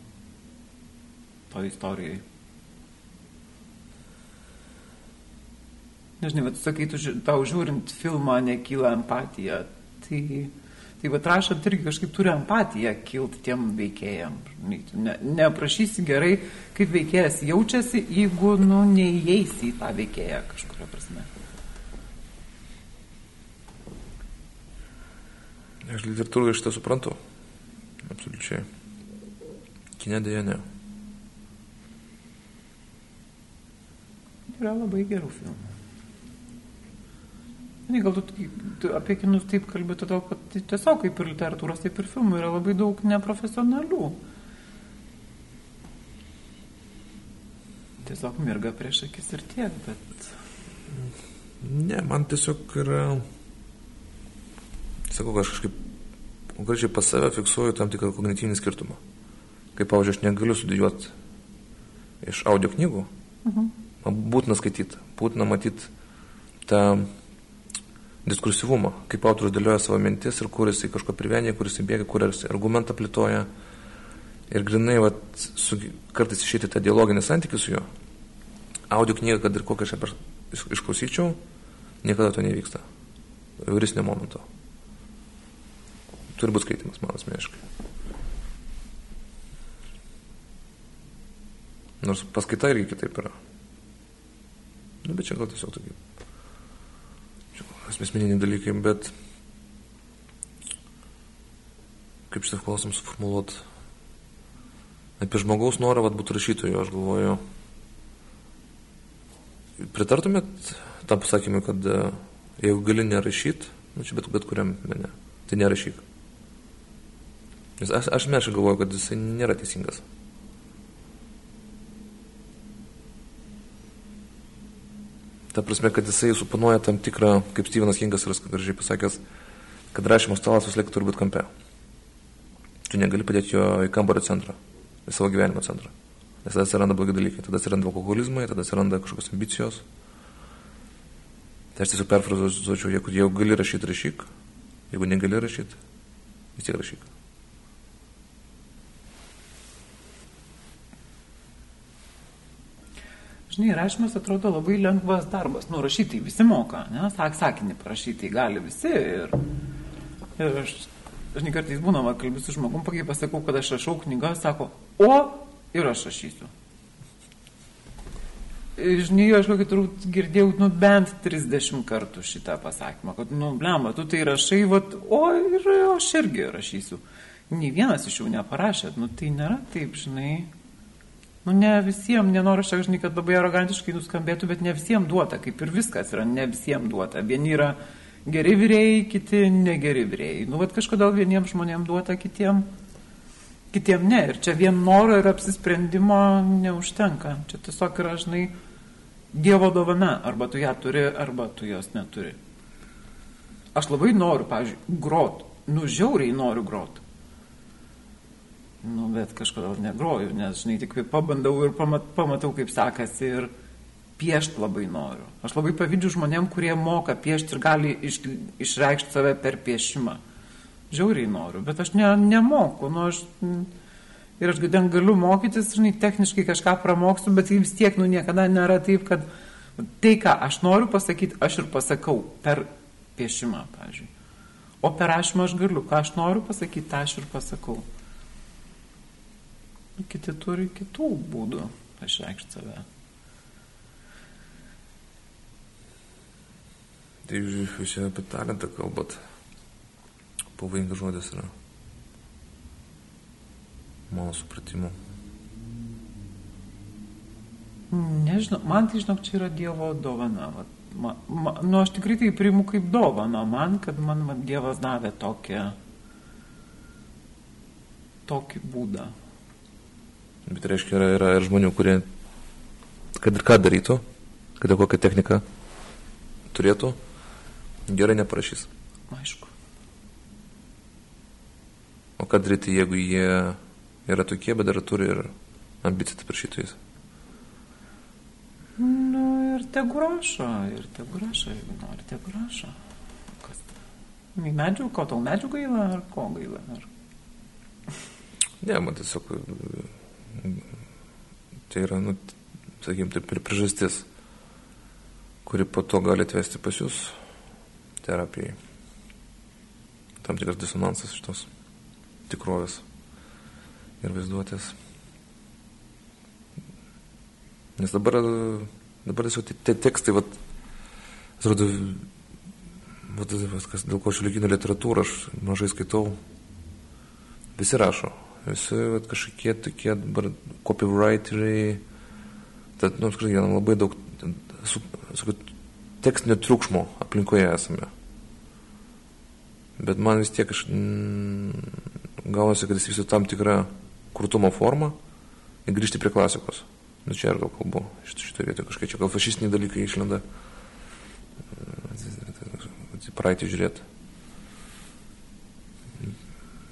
to istorijai. Nežinai, bet sakai, tu, tau žiūrint filmą nekyla empatija, tai, tai va rašant irgi kažkaip turi empatiją kilti tiem veikėjam. Ne, neaprašysi gerai, kaip veikėjas jaučiasi, jeigu, nu, neįeisi į tą veikėją kažkuria prasme. Aš literatūrą iš to suprantu. Absoliučiai. Kine. Yra labai gerų filmų. Ne, gal tu, tu apie kinus taip kalbė, todėl kad tai tiesiog kaip ir literatūros, taip ir filmų yra labai daug neprofesionalių. Tiesiog mirga prieš akis ir tiek, bet... Ne, man tiesiog yra... Sakau, aš kažkaip konkrečiai pas save fiksuoju tam tikrą kognityvinį skirtumą kaip, pavyzdžiui, aš negaliu studijuoti iš audio knygų, mhm. man būtina skaityti, būtina matyti tą diskursyvumą, kaip autorius dėlioja savo mintis ir kur jisai kažko privenė, kur jisai bėga, kur jisai argumentą plėtoja. Ir grinai, vat, su, kartais išėti tą dialoginį santykių su juo. Audio knygą, kad ir kokią aš iš, išklausyčiau, niekada to nevyksta. Juristinio momento. Turi būti skaitimas, man asmeniškai. Nors paskaita irgi kitaip yra. Nu, bet čia gal tiesiog tokie asmeniniai dalykai, bet kaip šitą klausimą suformuoluot apie žmogaus norą vat, būti rašytoju, aš galvoju, pritartumėt tam pasakymui, kad e, jeigu gali nerašyti, nu čia bet, bet kuriam mene, tai nerašyk. Nes aš, aš meškai galvoju, kad jisai nėra teisingas. Ta prasme, kad jisai suponuoja tam tikrą, kaip Stevenas Kingas yra gražiai pasakęs, kad rašymo stalas vis laik turi būti kampe. Tu negali padėti jo į kambario centrą, į savo gyvenimo centrą. Nes tada atsiranda blogi dalykai. Tada atsiranda alkoholizmai, tada atsiranda kažkokios ambicijos. Tai aš tiesiog perfrazuočiau, jeigu, jeigu gali rašyti, rašyk. Jeigu negali rašyti, vis tiek rašyk. Žinai, rašymas atrodo labai lengvas darbas. Nu, rašyti visi moka, ne? Sak, sakinį parašyti gali visi. Ir, ir aš, žinai, kartais būna, va, kalbėsiu su žmogum, pakai pasakau, kad aš rašau knygą, sako, o ir aš rašysiu. Žinai, aš kokį turbūt girdėjau, nu, bent 30 kartų šitą pasakymą, kad, nu, blemba, tu tai rašai, va, o ir aš irgi rašysiu. Nė vienas iš jų neparašėt, nu, tai nėra taip, žinai. Nu, ne visiems, nenoriu šiek žinai, kad labai arogantiškai nuskambėtų, bet ne visiems duota, kaip ir viskas yra, ne visiems duota. Vieni yra geri vyrėjai, kiti negeri vyrėjai. Nu, vad kažkodėl vieniems žmonėms duota, kitiems kitiem ne. Ir čia vien noro ir apsisprendimo neužtenka. Čia tiesiog yra, žinai, Dievo dovana. Arba tu ją turi, arba tu jos neturi. Aš labai noriu, pavyzdžiui, grot. Nu, žiauriai noriu grot. Nu, bet kažkodėl negroju, nes, žinai, tik pabandau ir pamat, pamatau, kaip sekasi ir piešti labai noriu. Aš labai pavydžiu žmonėm, kurie moka piešti ir gali iš, išreikšti save per piešimą. Žiauriai noriu, bet aš ne, nemoku. Nu, aš, ir aš ten galiu mokytis, žinai, techniškai kažką pramoksiu, bet vis tiek, nu, niekada nėra taip, kad tai, ką aš noriu pasakyti, aš ir pasakau per piešimą, pavyzdžiui. O per rašymą aš galiu, ką aš noriu pasakyti, tą aš ir pasakau. Kiti turi kitų būdų išreikšti save. Tai jūs apie talentą kalbat. Pavojingas žodis yra. Mano supratimu. Nežinau, man tai žinok, čia yra Dievo dovana. Vat, ma, ma, nu, aš tikrai tai priimu kaip dovana man, kad man vat, Dievas davė tokią, tokį būdą. Bet reiškia, yra, yra ir žmonių, kurie, kad ir ką darytų, kad ir kokią techniką turėtų, gerai neparašys. Aišku. O ką daryti, jeigu jie yra tokie, bet dar turi ir ambiciją tai prašytojais? Nu ir tegu rašo, ir tegu rašo, jeigu nori, tegu rašo. Kas tai? Medžių, ko tau medžių gaila, ar ko gaila? Ar... Ne, man tiesiog Tai yra, nu, sakykim, taip ir priežastis, kuri po to gali atvesti pas jūs terapijai. Tam tikras disonansas šitos tikrovės ir vaizduotės. Nes dabar, dabar tiesiog tie tekstai, vat, atrodo, vat, kas, dėl ko šiuolaikinė literatūra aš mažai skaitau, visi rašo visi vat, kažkokie tokie dabar copywriteriai, tad, nu, tikrai labai daug su, su, tekstinio triukšmo aplinkoje esame. Bet man vis tiek aš mm, gaunasi, kad jis visų tam tikrą kurtumo formą ir grįžti prie klasikos. Nu čia ir gal kalbu, šitoje vietoje kažkaip čia gal fašistiniai dalykai išlenda. Praeitį žiūrėti.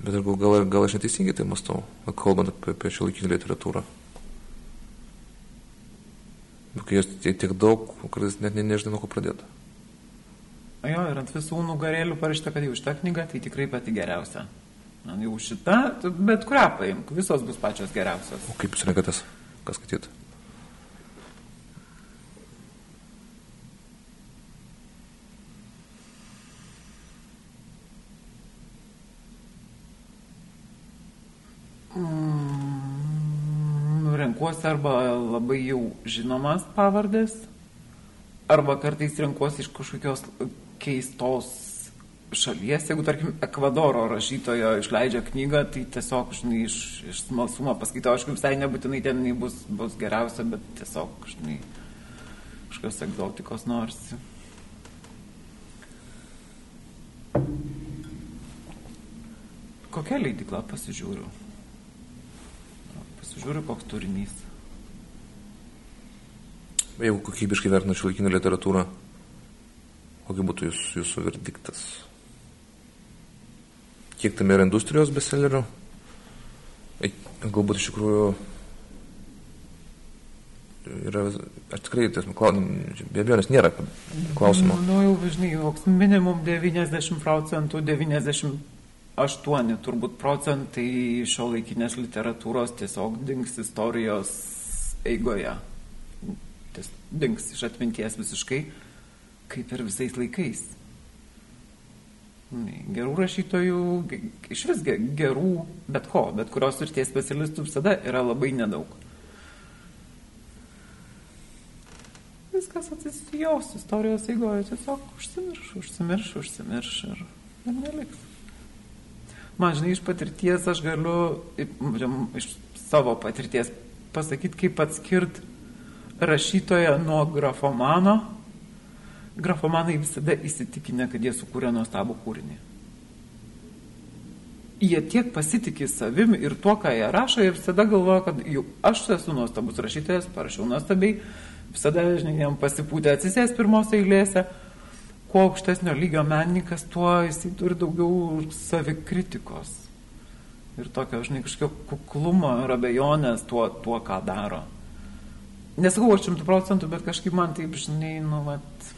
Bet gal, gal, gal aš neteisingai tai mastau, kalbant apie, apie šio laikinį literatūrą. Kai jos tiek daug, kartais net ne, nežinai, nuo ko pradėti. Jo, ir ant visų nugarėlių parašyta, kad jau šitą knygą tai tikrai pati geriausia. Man jau šita, bet kurią paimk, visos bus pačios geriausios. O kaip jūs renkatės, kas skaityti? Renkuosi arba labai jau žinomas pavardės, arba kartais renkuosi iš kažkokios keistos šalies, jeigu, tarkim, Ekvadoro rašytojo išleidžia knygą, tai tiesiog, žinai, iš, iš smalsumo paskaitau, aišku, visai nebūtinai ten bus, bus geriausia, bet tiesiog, žinai, kažkokios egzotikos norisi. Kokia leidikla pasižiūriu? Pasižiūriu, koks turinys. Jeigu kokybiškai vertinu šiuolaikinę literatūrą, kokia būtų jūs, jūsų verdiktas? Kiek tam yra industrijos bestsellerių? Galbūt iš tikrųjų yra, aš tikrai, tas, be abejonės nėra klausimo. Nu, jau, žinai, minimum 90 procentų, 98 turbūt procentai šio laikinės literatūros tiesiog dings istorijos eigoje. Ties, dings iš atminties visiškai, kaip ir visais laikais. Gerų rašytojų, iš vis gerų, bet ko, bet kurios ir tie specialistų visada yra labai nedaug. Viskas atsisijos istorijos eigoje, tiesiog užsimirš, užsimirš, užsimirš ir, ir neliks. Man, žinai, iš patirties aš galiu, iš savo patirties pasakyti, kaip atskirti rašytoją nuo grafomano grafomanai visada įsitikinę, kad jie sukūrė nuostabų kūrinį. Jie tiek pasitikė savim ir tuo, ką jie rašo, jie visada galvoja, kad jau aš esu nuostabus rašytojas, parašiau nuostabiai, visada, žinai, jam pasipūtė atsisės pirmos eilėse. Kuo aukštesnio lygio menininkas, tuo jisai turi daugiau savikritikos. Ir tokio, žinai, kažkokio kuklumo ir abejonės tuo, tuo ką daro. Nesakau, aš šimtų procentų, bet kažkaip man taip, žinai, nu, vat,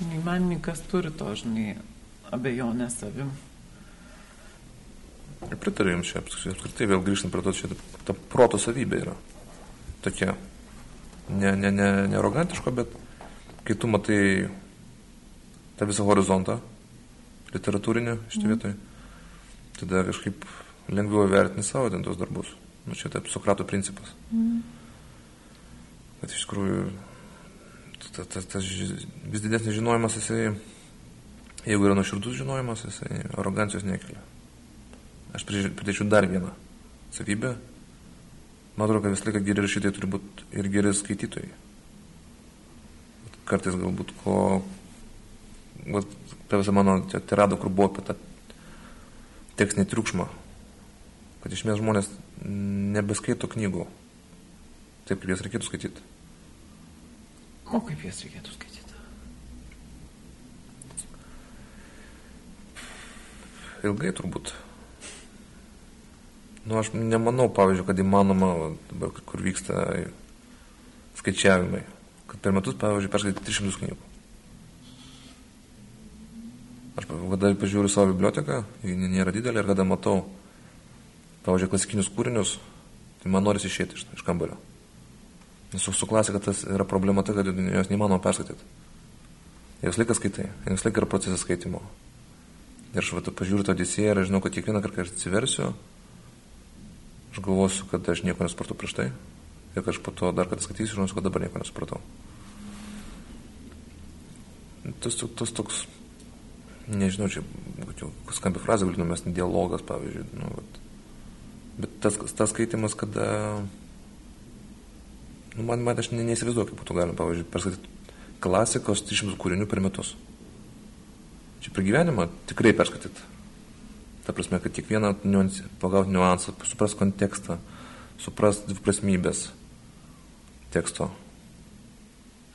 Žinai, menininkas turi to, žinai, abejonę savim. Ir pritariu jums čia, apskritai vėl grįžtant prie to, čia ta proto savybė yra. Tokia, ne, ne, ne, ne arogantiška, bet kai tu matai tą visą horizontą literatūrinį šitą mm. vietoj, tada kažkaip lengviau vertinti savo ten tos darbus. Nu, čia taip Sokrato principas. Mm. Bet iš tikrųjų tas, tas, tas vis didesnis žinojimas, jisai, jeigu yra nuoširdus žinojimas, jisai arogancijos nekelia. Aš pridėčiau dar vieną savybę. Man atrodo, kad visą laiką geri rašytojai turi būti ir geri skaitytojai. Kartais galbūt ko, vat, per visą mano tirado, kur buvo apie tą tekstinį triukšmą, kad iš esmės žmonės nebeskaito knygų taip, kaip jas reikėtų skaityti. O kaip jas reikėtų skaityti? Ilgai turbūt. Nu, aš nemanau, pavyzdžiui, kad įmanoma, dabar, kur vyksta skaičiavimai, per metus, pavyzdžiui, perskaityti 300 knygų. Aš kada pažiūriu savo biblioteką, ji nėra didelė ir kada matau, pavyzdžiui, klasikinius kūrinius, tai man norisi išėti iš, iš kambario. Su, su klasika tas yra problema ta, kad jos neįmanoma perskaityti. Jos laikas skaitai, jos laikas yra procesas skaitimo. Ir aš vat, pažiūriu tą odisėją ir žinau, kad kiekvieną kartą, kai aš atsiversiu, aš galvosiu, kad aš nieko nesupratau prieš tai. Ir aš po to dar kartą skaitysiu, žinosiu, kad dabar nieko nesupratau. Tas, tas toks, nežinau, čia skambi frazė, galiu numesti dialogas, pavyzdžiui. Nu, vat. Bet tas, tas skaitimas, kada Nu, man, man aš neįsivaizduoju, kaip būtų galima, pavyzdžiui, perskaityti klasikos 300 kūrinių per metus. Čia per gyvenimą tikrai perskaityti. Ta prasme, kad kiekvieną pagauti niuansą, supras kontekstą, supras dviprasmybės teksto.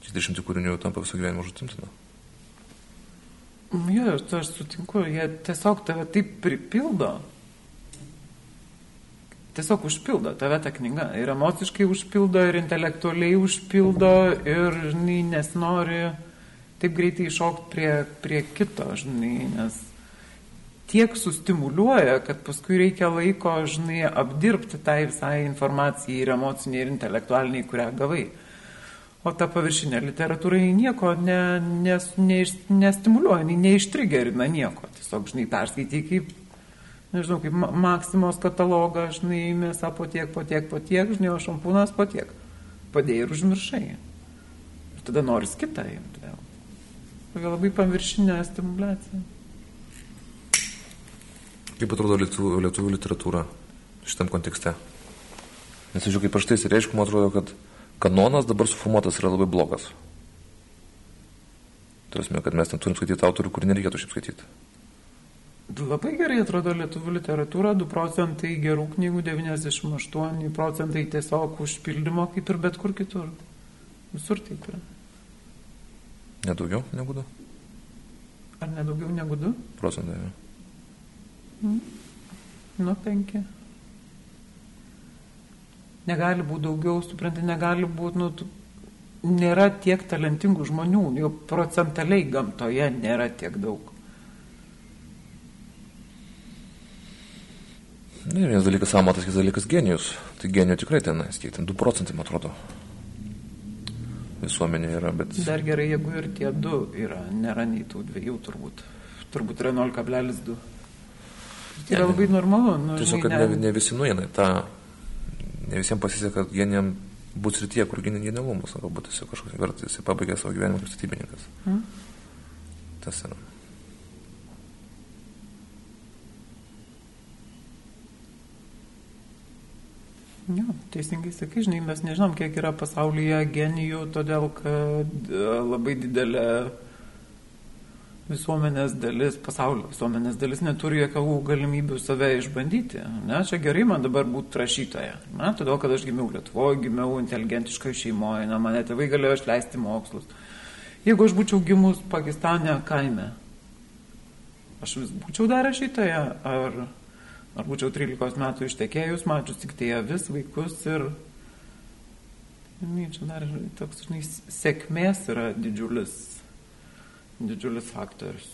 Čia 300 kūrinių tampa viso gyvenimo žutimtina. Jo, aš sutinku, jie tiesiog tave taip pripildo, tiesiog užpildo tave ta knyga. Ir emociškai užpildo, ir intelektualiai užpildo, ir, žinai, nesinori taip greitai iššokti prie, prie kito, žinai, nes tiek sustimuliuoja, kad paskui reikia laiko, žinai, apdirbti tai visai informacijai ir emociniai, ir intelektualiniai, kurią gavai. O ta paviršinė literatūra nieko ne, nes, ne, nestimuliuoja, neištrigerina nieko. Tiesiog, žinai, perskaitai kaip nežinau, kaip Maksimos katalogą, žinai, mėsa po tiek, po tiek, po tiek, žinai, o šampūnas po tiek. Padėjai ir užmiršai. Ir tada noris kitą imti vėl. Tokia labai paviršinė stimulacija. Kaip atrodo lietuvių, lietuvių literatūra šitam kontekste? Nes, žiūrėjau, kaip aš tai reiškia, man atrodo, kad kanonas dabar suformuotas yra labai blogas. Turėsime, kad mes ten turim skaityti autorių, kurį nereikėtų šiaip skaityti. Labai gerai atrodo lietuvių literatūra, 2 procentai gerų knygų, 98 procentai tiesiog užpildymo, kaip ir bet kur kitur. Visur taip yra. Nedaugiau negu 2? Ar nedaugiau negu 2? Procentai. Mm. Nu, 5. negali būti daugiau, supranti, negali būti, nu, tu, nėra tiek talentingų žmonių, jau procentaliai gamtoje nėra tiek daug. Na, vienas dalykas amatas, kitas dalykas genijus. Tai genijų tikrai tenais, kiek ten 2 procentai, man atrodo, visuomenė yra, bet... Dar gerai, jeigu ir tie du yra, nėra nei tų dviejų turbūt. Turbūt yra 0,2. Tai yra labai normalu. Nu, Tiesiog, kad ne, ne visi nueina į tą, ne visiems pasiseka, kad genijam ir tie, kur genialumas, galbūt tiesiog kažkoks vertas, jisai pabaigė savo gyvenimą kaip statybininkas. Hmm? Tas yra. Jo, teisingai sakai, žinai, mes nežinom, kiek yra pasaulyje genijų, todėl kad e, labai didelė visuomenės dalis, pasaulio visuomenės dalis neturi jokių galimybių save išbandyti. Ne, čia gerai man dabar būti rašytoja. Ne, todėl, kad aš gimiau Lietuvoje, gimiau inteligentiškoje šeimoje, ne, mane tėvai galėjo išleisti mokslus. Jeigu aš būčiau gimus Pakistane kaime, aš vis būčiau dar rašytoja, ar Ar būčiau 13 metų ištekėjus, mačius tik tai avis, vaikus ir... Čia dar toks, žinai, sėkmės yra didžiulis, didžiulis faktorius.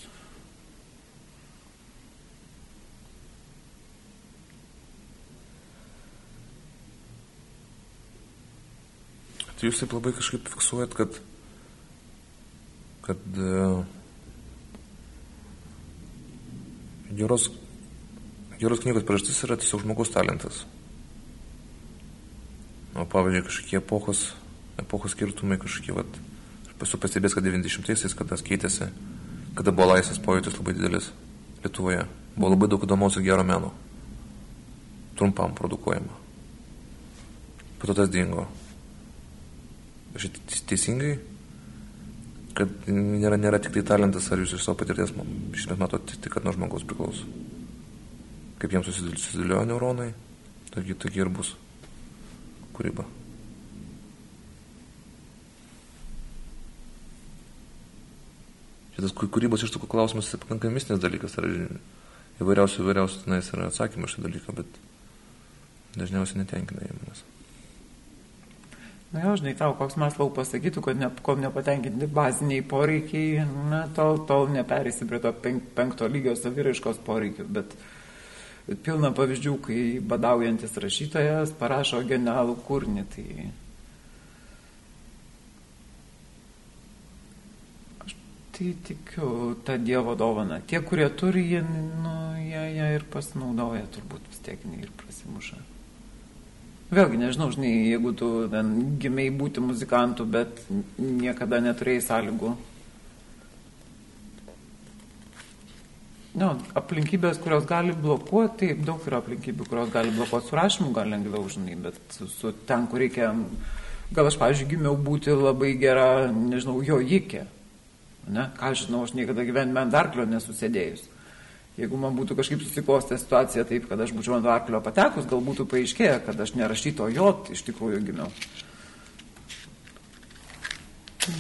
Tai jūs taip labai kažkaip fiksuojat, kad, kad uh, geros Geros knygos priežastis yra tiesiog žmogus talentas. O pavyzdžiui, kažkokie epochos, epochos skirtumai kažkokie, vat, esu pastebėjęs, kad 90-aisiais, kada keitėsi, kada buvo laisvas pojūtis labai didelis Lietuvoje, buvo labai daug įdomaus ir gero meno. Trumpam produkuojama. Po to tas dingo. Aš teisingai, kad nėra, nėra tik tai talentas, ar jūs iš savo patirties, šitą matote, tik kad nuo žmogaus priklauso kaip jiems susidėlioja neuronai, tokia, tokia ir bus kūryba. Šitas kūrybos iš tokių klausimas tai pakankamai mistinis dalykas, ar įvairiausių, įvairiausių tenais yra atsakymų šitą dalyką, bet dažniausiai netenkina jie manęs. Na jau, žinai, tau koks maslau pasakytų, kad ne, kol nepatenkinti baziniai poreikiai, na, tol, tol neperėsi prie to penk, penkto lygio saviraiškos poreikių, bet pilna pavyzdžių, kai badaujantis rašytojas parašo genialų kūrinį. Tai tai tikiu tą Dievo dovaną. Tie, kurie turi, jie, nu, jie, jie ir pasinaudoja turbūt vis tiek ir prasimuša. Vėlgi, nežinau, žinai, jeigu tu ten gimiai būti muzikantu, bet niekada neturėjai sąlygų Nu, aplinkybės, kurios gali blokuoti, taip daug yra aplinkybių, kurios gali blokuoti su rašymu, gal lengviau, žinai, bet su, su ten, kur reikia, gal aš, pavyzdžiui, gimiau būti labai gera, nežinau, jojikė. Ne, ką žinau, aš niekada gyvenime ant arklio nesusėdėjus. Jeigu man būtų kažkaip susiklostę situacija taip, kad aš būčiau ant arklio patekus, gal būtų paaiškėję, kad aš nerašyto jot iš tikrųjų gimiau.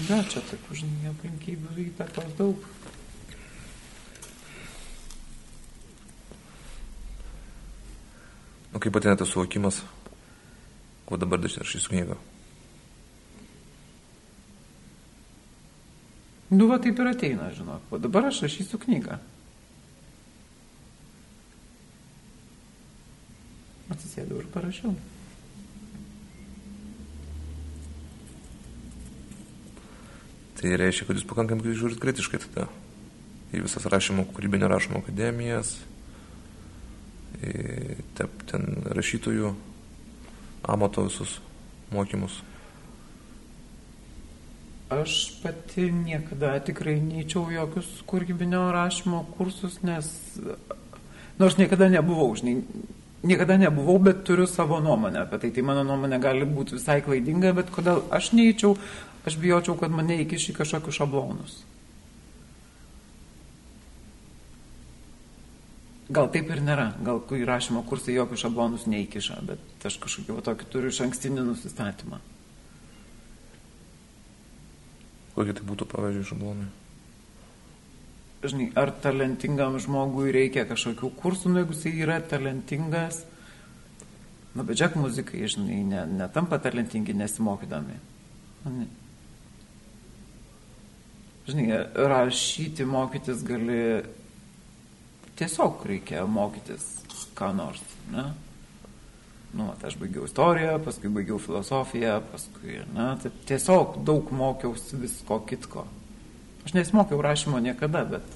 Ne, čia taip, žinai, aplinkybių įtakos daug. Nu, kaip ateina tas suvokimas, ko dabar rašysiu knygą. Nu, va taip ir ateina, žinok, o dabar aš rašysiu knygą. Atsisėdau ir parašiau. Tai reiškia, kad jūs pakankamai žiūrit kritiškai tada į visas rašymo, kūrybinio rašymo akademijas, ten rašytojų amato visus mokymus? Aš pati niekada tikrai neįčiau jokius kūrybinio rašymo kursus, nes nors niekada nebuvau, žinai, niekada nebuvau, bet turiu savo nuomonę apie tai. Tai mano nuomonė gali būti visai klaidinga, bet kodėl aš neįčiau, aš bijočiau, kad mane įkiš į kažkokius šablonus. Gal taip ir nėra, gal įrašymo kursai jokių šablonus neįkiša, bet aš kažkokį tokį turiu iš ankstinį nusistatymą. Kokie tai būtų, pavyzdžiui, šablonai? Žinai, ar talentingam žmogui reikia kažkokių kursų, nu jeigu jis yra talentingas, Nu, bet džek muzikai, žinai, ne, netampa talentingi nesimokydami. Ne. Žinai, rašyti, mokytis gali, tiesiog reikia mokytis ką nors, ne? Nu, aš baigiau istoriją, paskui baigiau filosofiją, paskui, na, tai tiesiog daug mokiausi visko kitko. Aš nesimokiau rašymo niekada, bet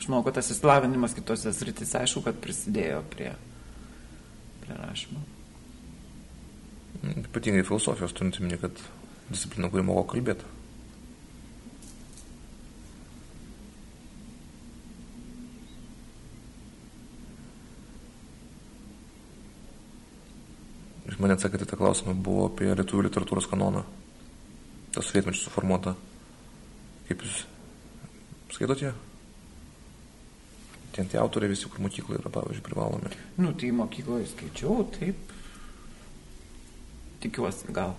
aš manau, kad tas įslavinimas kitose sritise, aišku, kad prisidėjo prie, prie rašymo. Ypatingai filosofijos turint minį, kad disciplina, kuri moko kalbėti. Iš mane atsakyti tą klausimą buvo apie lietuvių literatūros kanoną. Tas sovietmečių suformuota. Kaip jūs skaitote? Ten tie autoriai visi, kur mokykloje yra, pavyzdžiui, privalomi. Nu, tai mokykloje skaičiau, taip. Tikiuosi, gal.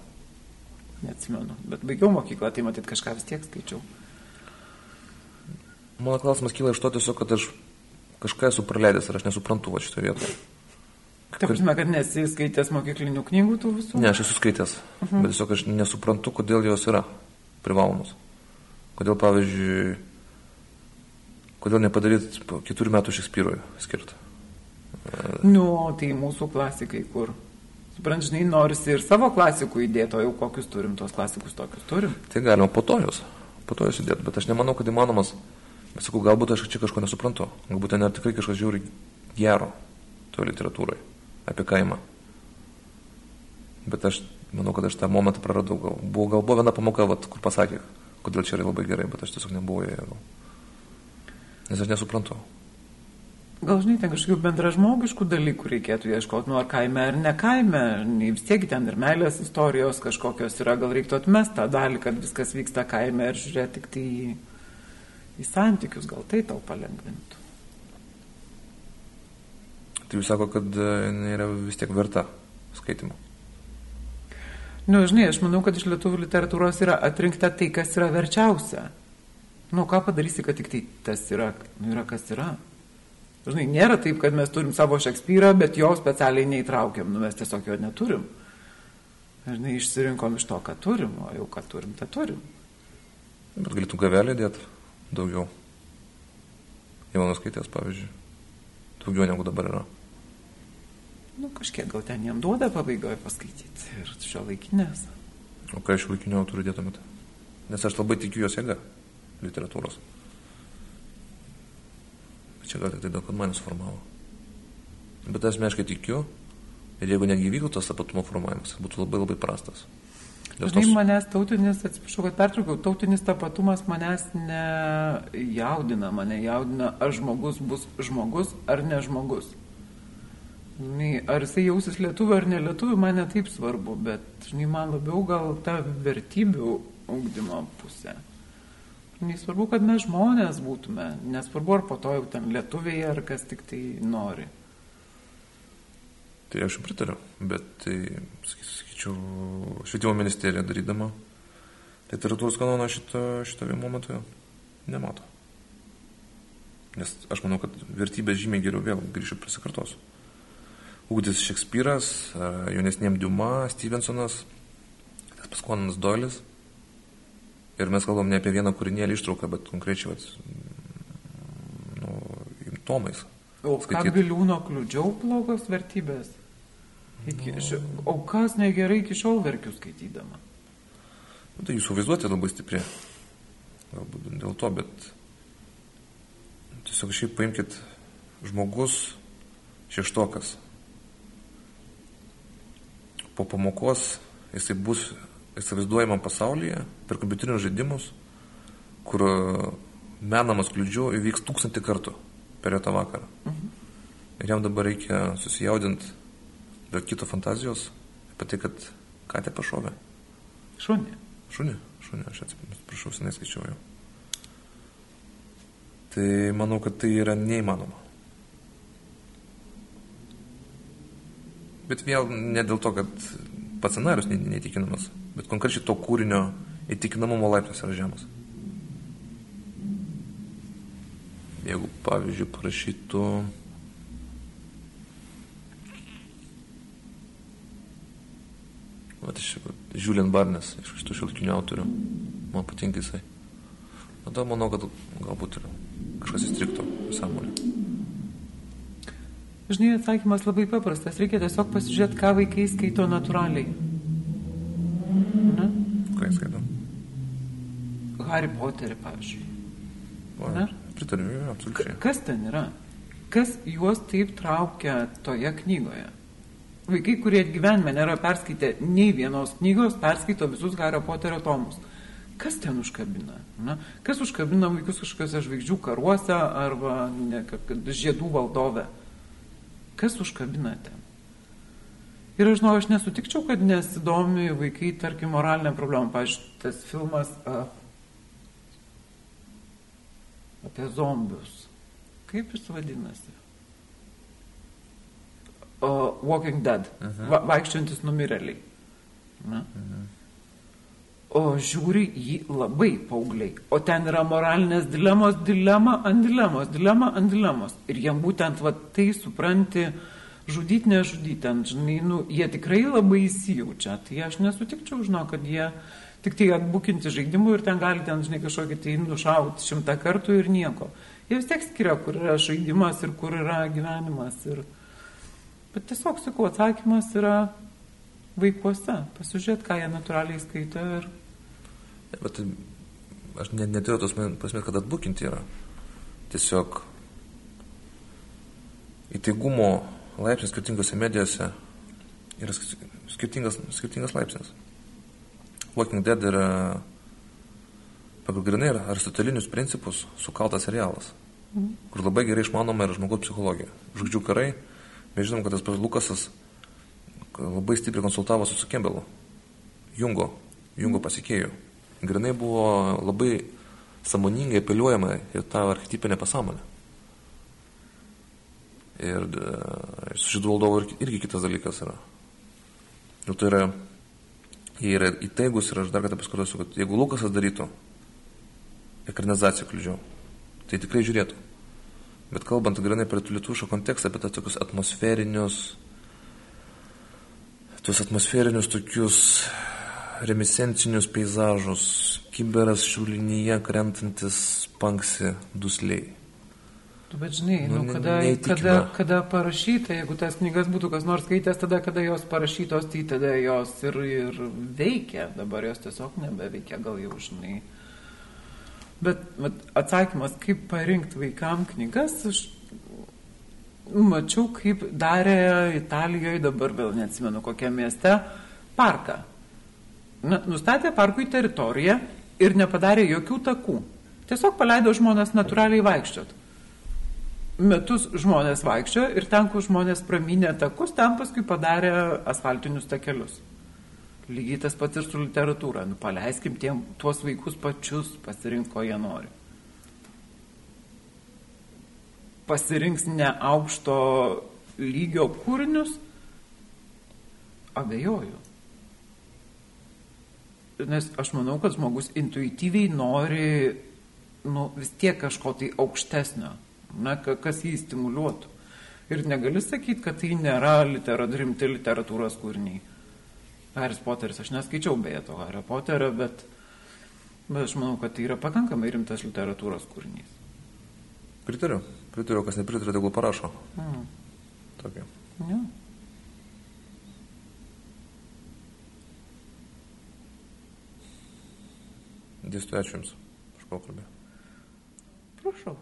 Neatsimenu. Bet baigiau mokyklą, tai matyt kažką vis tiek skaičiau. Mano klausimas kyla iš to tiesiog, kad aš kažką esu praleidęs ir aš nesuprantu šitoje vietoje. Taip, prasme, kad nesi skaitęs mokyklinių knygų tų visų? Ne, aš esu skaitęs, uh Mhm. -huh. bet tiesiog aš nesuprantu, kodėl jos yra privalomos. Kodėl, pavyzdžiui, kodėl nepadaryti po keturių metų Šekspyrui skirtą. Nu, tai mūsų klasikai kur. Suprant, žinai, norisi ir savo klasikų įdėti, o jau kokius turim, tos klasikus tokius turim. Tai galima po to jos, po to jos įdėti, bet aš nemanau, kad įmanomas, bet sakau, galbūt aš čia kažko nesuprantu, galbūt ten yra tikrai kažkas žiūri gero toje literatūroje, apie kaimą. Bet aš manau, kad aš tą momentą praradau, gal buvo, gal buvo viena pamoka, vat, kur pasakė, kodėl čia yra labai gerai, bet aš tiesiog nebuvau joje. Nes aš nesuprantu. Gal žinai, ten kažkokių bendražmogiškų dalykų reikėtų ieškoti, nu ar kaime ar ne kaime, vis tiek ten ir meilės istorijos kažkokios yra, gal reiktų atmesti tą dalį, kad viskas vyksta kaime ir žiūrėti tik tai į, į santykius, gal tai tau palengvintų. Tai jūs sako, kad e, jinai yra vis tiek verta skaitimo. Nu, žinai, aš manau, kad iš lietuvių literatūros yra atrinkta tai, kas yra verčiausia. Nu, ką padarysi, kad tik tai tas yra, nu, yra kas yra. Žinai, nėra taip, kad mes turim savo Šekspyrą, bet jo specialiai neįtraukiam, nu, mes tiesiog jo neturim. Žinai, išsirinkom iš to, ką turim, o jau ką turim, tą turim. Bet galėtų gavelį dėti daugiau. Jaunas skaitės, pavyzdžiui. Daugiau negu dabar yra. Nu, kažkiek gal ten jam duoda pabaigoje paskaityti ir šio laikinės. O ką iš laikinio autorių dėtumėte? Nes aš labai tikiu jos jėga literatūros. Čia gal tik tai daug, kad mane suformavo. Bet aš meškai tikiu, ir jeigu netgi vyktų tas tapatumo formavimas, būtų labai labai prastas. Dėl Žinai, tos- manęs tautinis, atsiprašau, kad pertraukiau, tautinis tapatumas manęs nejaudina, mane jaudina, ar žmogus bus žmogus ar ne žmogus. Žinai, ar jisai jausis lietuviu ar ne lietuviu, man netaip svarbu, bet, žinai, man labiau gal ta vertybių ugdymo pusė. Žinai, svarbu, kad mes žmonės būtume, nesvarbu, ar po to jau ten lietuviai, ar kas tik tai nori. Tai aš pritariu, bet tai, saky- sakyčiau, švietimo ministerija darydama literatūros kanoną šito, šito momentu nemato. Nes aš manau, kad vertybės žymiai geriau vėl grįšiu prisikartosiu. Ugdys Šekspyras, a, jaunesniem Diuma, Stevensonas, tas paskonanas Doilis. Ir mes kalbam ne apie vieną kūrinėlį ištrauką, bet konkrečiai, vat, nu, tomais. O ką biliūno kliūdžiau blogos vertybės? Iki, ši, o kas negerai iki šiol verkiu skaitydama? Nu, tai jūsų vaizduotė labai stipri. Galbūt dėl to, bet tiesiog šiaip paimkite žmogus šeštokas. Po pamokos jisai bus įsivaizduojama pasaulyje per kompiuterinius žaidimus, kur menamas kliūdžių įvyks tūkstantį kartų per tą vakarą. Ir jam dabar reikia susijaudinti dėl kito fantazijos apie tai, kad katė pašovė. Šunė. Šunį? Šunį, aš atsiprašau, senai skaičiau jau. Tai manau, kad tai yra neįmanoma. Bet vėl ne dėl to, kad pats scenarius ne- neįtikinamas, bet konkrečiai to kūrinio įtikinamumo laipsnis yra žemas. Jeigu, pavyzdžiui, parašytų Vat iš Julian Barnes, iš šitų šilkinių autorių. Man patinka jisai. Tada manau, kad galbūt ir kažkas įstriktų sąmonė. Žinai, atsakymas labai paprastas. Reikia tiesiog pasižiūrėti, ką vaikai skaito natūraliai. Na? Ką skaito? Harry Potterį, pavyzdžiui. Na? Pritariu, absoliučiai. Kas ten yra? Kas juos taip traukia toje knygoje? Vaikai, kurie gyvenime nėra perskaitę nei vienos knygos, perskaito visus Hario Poterio tomus. Kas ten užkabina? Na? Kas užkabina vaikus kažkokiuose žvaigždžių karuose arba ne, žiedų valdove? Kas užkabina ten? Ir aš žinau, aš nesutikčiau, kad nesidomi vaikai, tarkim, moralinė problema. Pavyzdžiui, tas filmas a, apie zombius. Kaip jis vadinasi? O, Walking Dead. Uh -huh. Va, vaikščiantis numirėliai. Na? Uh -huh. O žiūri jį labai paaugliai. O ten yra moralinės dilemos, dilema ant dilemos, dilema ant dilemos. Ir jiem būtent va, tai supranti, žudyti, nežudyti, ten, žinai, nu, jie tikrai labai įsijaučia. Tai aš nesutikčiau, žinau, kad jie tik tai atbukinti žaidimų ir ten gali ten, žinai, kažkokį tai nušauti šimtą kartų ir nieko. Jie vis tiek skiria, kur yra žaidimas ir kur yra gyvenimas. Ir... Bet tiesiog, sakau, atsakymas yra vaikuose. Pasižiūrėt, ką jie natūraliai skaito. Ir... Bet aš net neturiu tos prasmės, kad atbukinti yra. Tiesiog įtaigumo laipsnis skirtingose medijose yra skirtingas, skirtingas laipsnis. Walking Dead yra pagal grinai ir aristotelinius principus sukaltas serialas, kur labai gerai išmanoma yra žmogaus psichologija. Žvaigždžių karai, mes žinom, kad tas pats Lukasas labai stipriai konsultavosi su Kembelu, Jungo, Jungo pasikėjų. Grinai buvo labai samoningai apeliuojama į tą archetipinę pasąmonę. Ir e, su žydų valdovu irgi kitas dalykas yra. Ir tai yra jie yra įtaigus ir aš dar kartą paskartosiu, kad jeigu Lukasas darytų ekranizaciją kliudžiau, tai tikrai žiūrėtų. Bet kalbant grinai per lietuvišką kontekstą, apie tas tokius atmosferinius, tuos atmosferinius tokius remisencinius peizažus, kiberas šiulinyje krentantis panksi dusliai. Tu bet žinai, nu, nu, kada, kada, kada parašyta, jeigu tas knygas būtų kas nors skaitęs, tada, kada jos parašytos, tai tada jos ir, ir veikia, dabar jos tiesiog nebeveikia, gal jau žinai. Bet, bet atsakymas, kaip parinkti vaikam knygas, aš mačiau, kaip darė Italijoje, dabar vėl neatsimenu kokią mieste, parką. Nustatė parkui teritoriją ir nepadarė jokių takų. Tiesiog paleido žmonės natūraliai vaikščioti metus žmonės vaikščiojo ir ten, kur žmonės praminė takus, ten paskui padarė asfaltinius takelius. Lygiai tas pats ir su literatūra. Nu, paleiskim tiem, tuos vaikus pačius pasirinkti, ko jie nori. Pasirinks ne aukšto lygio kūrinius, abejoju. Nes aš manau, kad žmogus intuityviai nori nu, vis tiek kažko tai aukštesnio na, kas jį stimuliuotų. Ir negali sakyti, kad tai nėra literat, rimti literatūros kūriniai. Haris Poteris, aš neskaičiau beje to Hario Poterio, bet, bet aš manau, kad tai yra pakankamai rimtas literatūros kūrinys. Pritariu, pritariu, kas nepritariu, tegul parašo. Mm. Tokia. Ja. Dėstytoju, ačiū Jums už pokalbį. Prašau.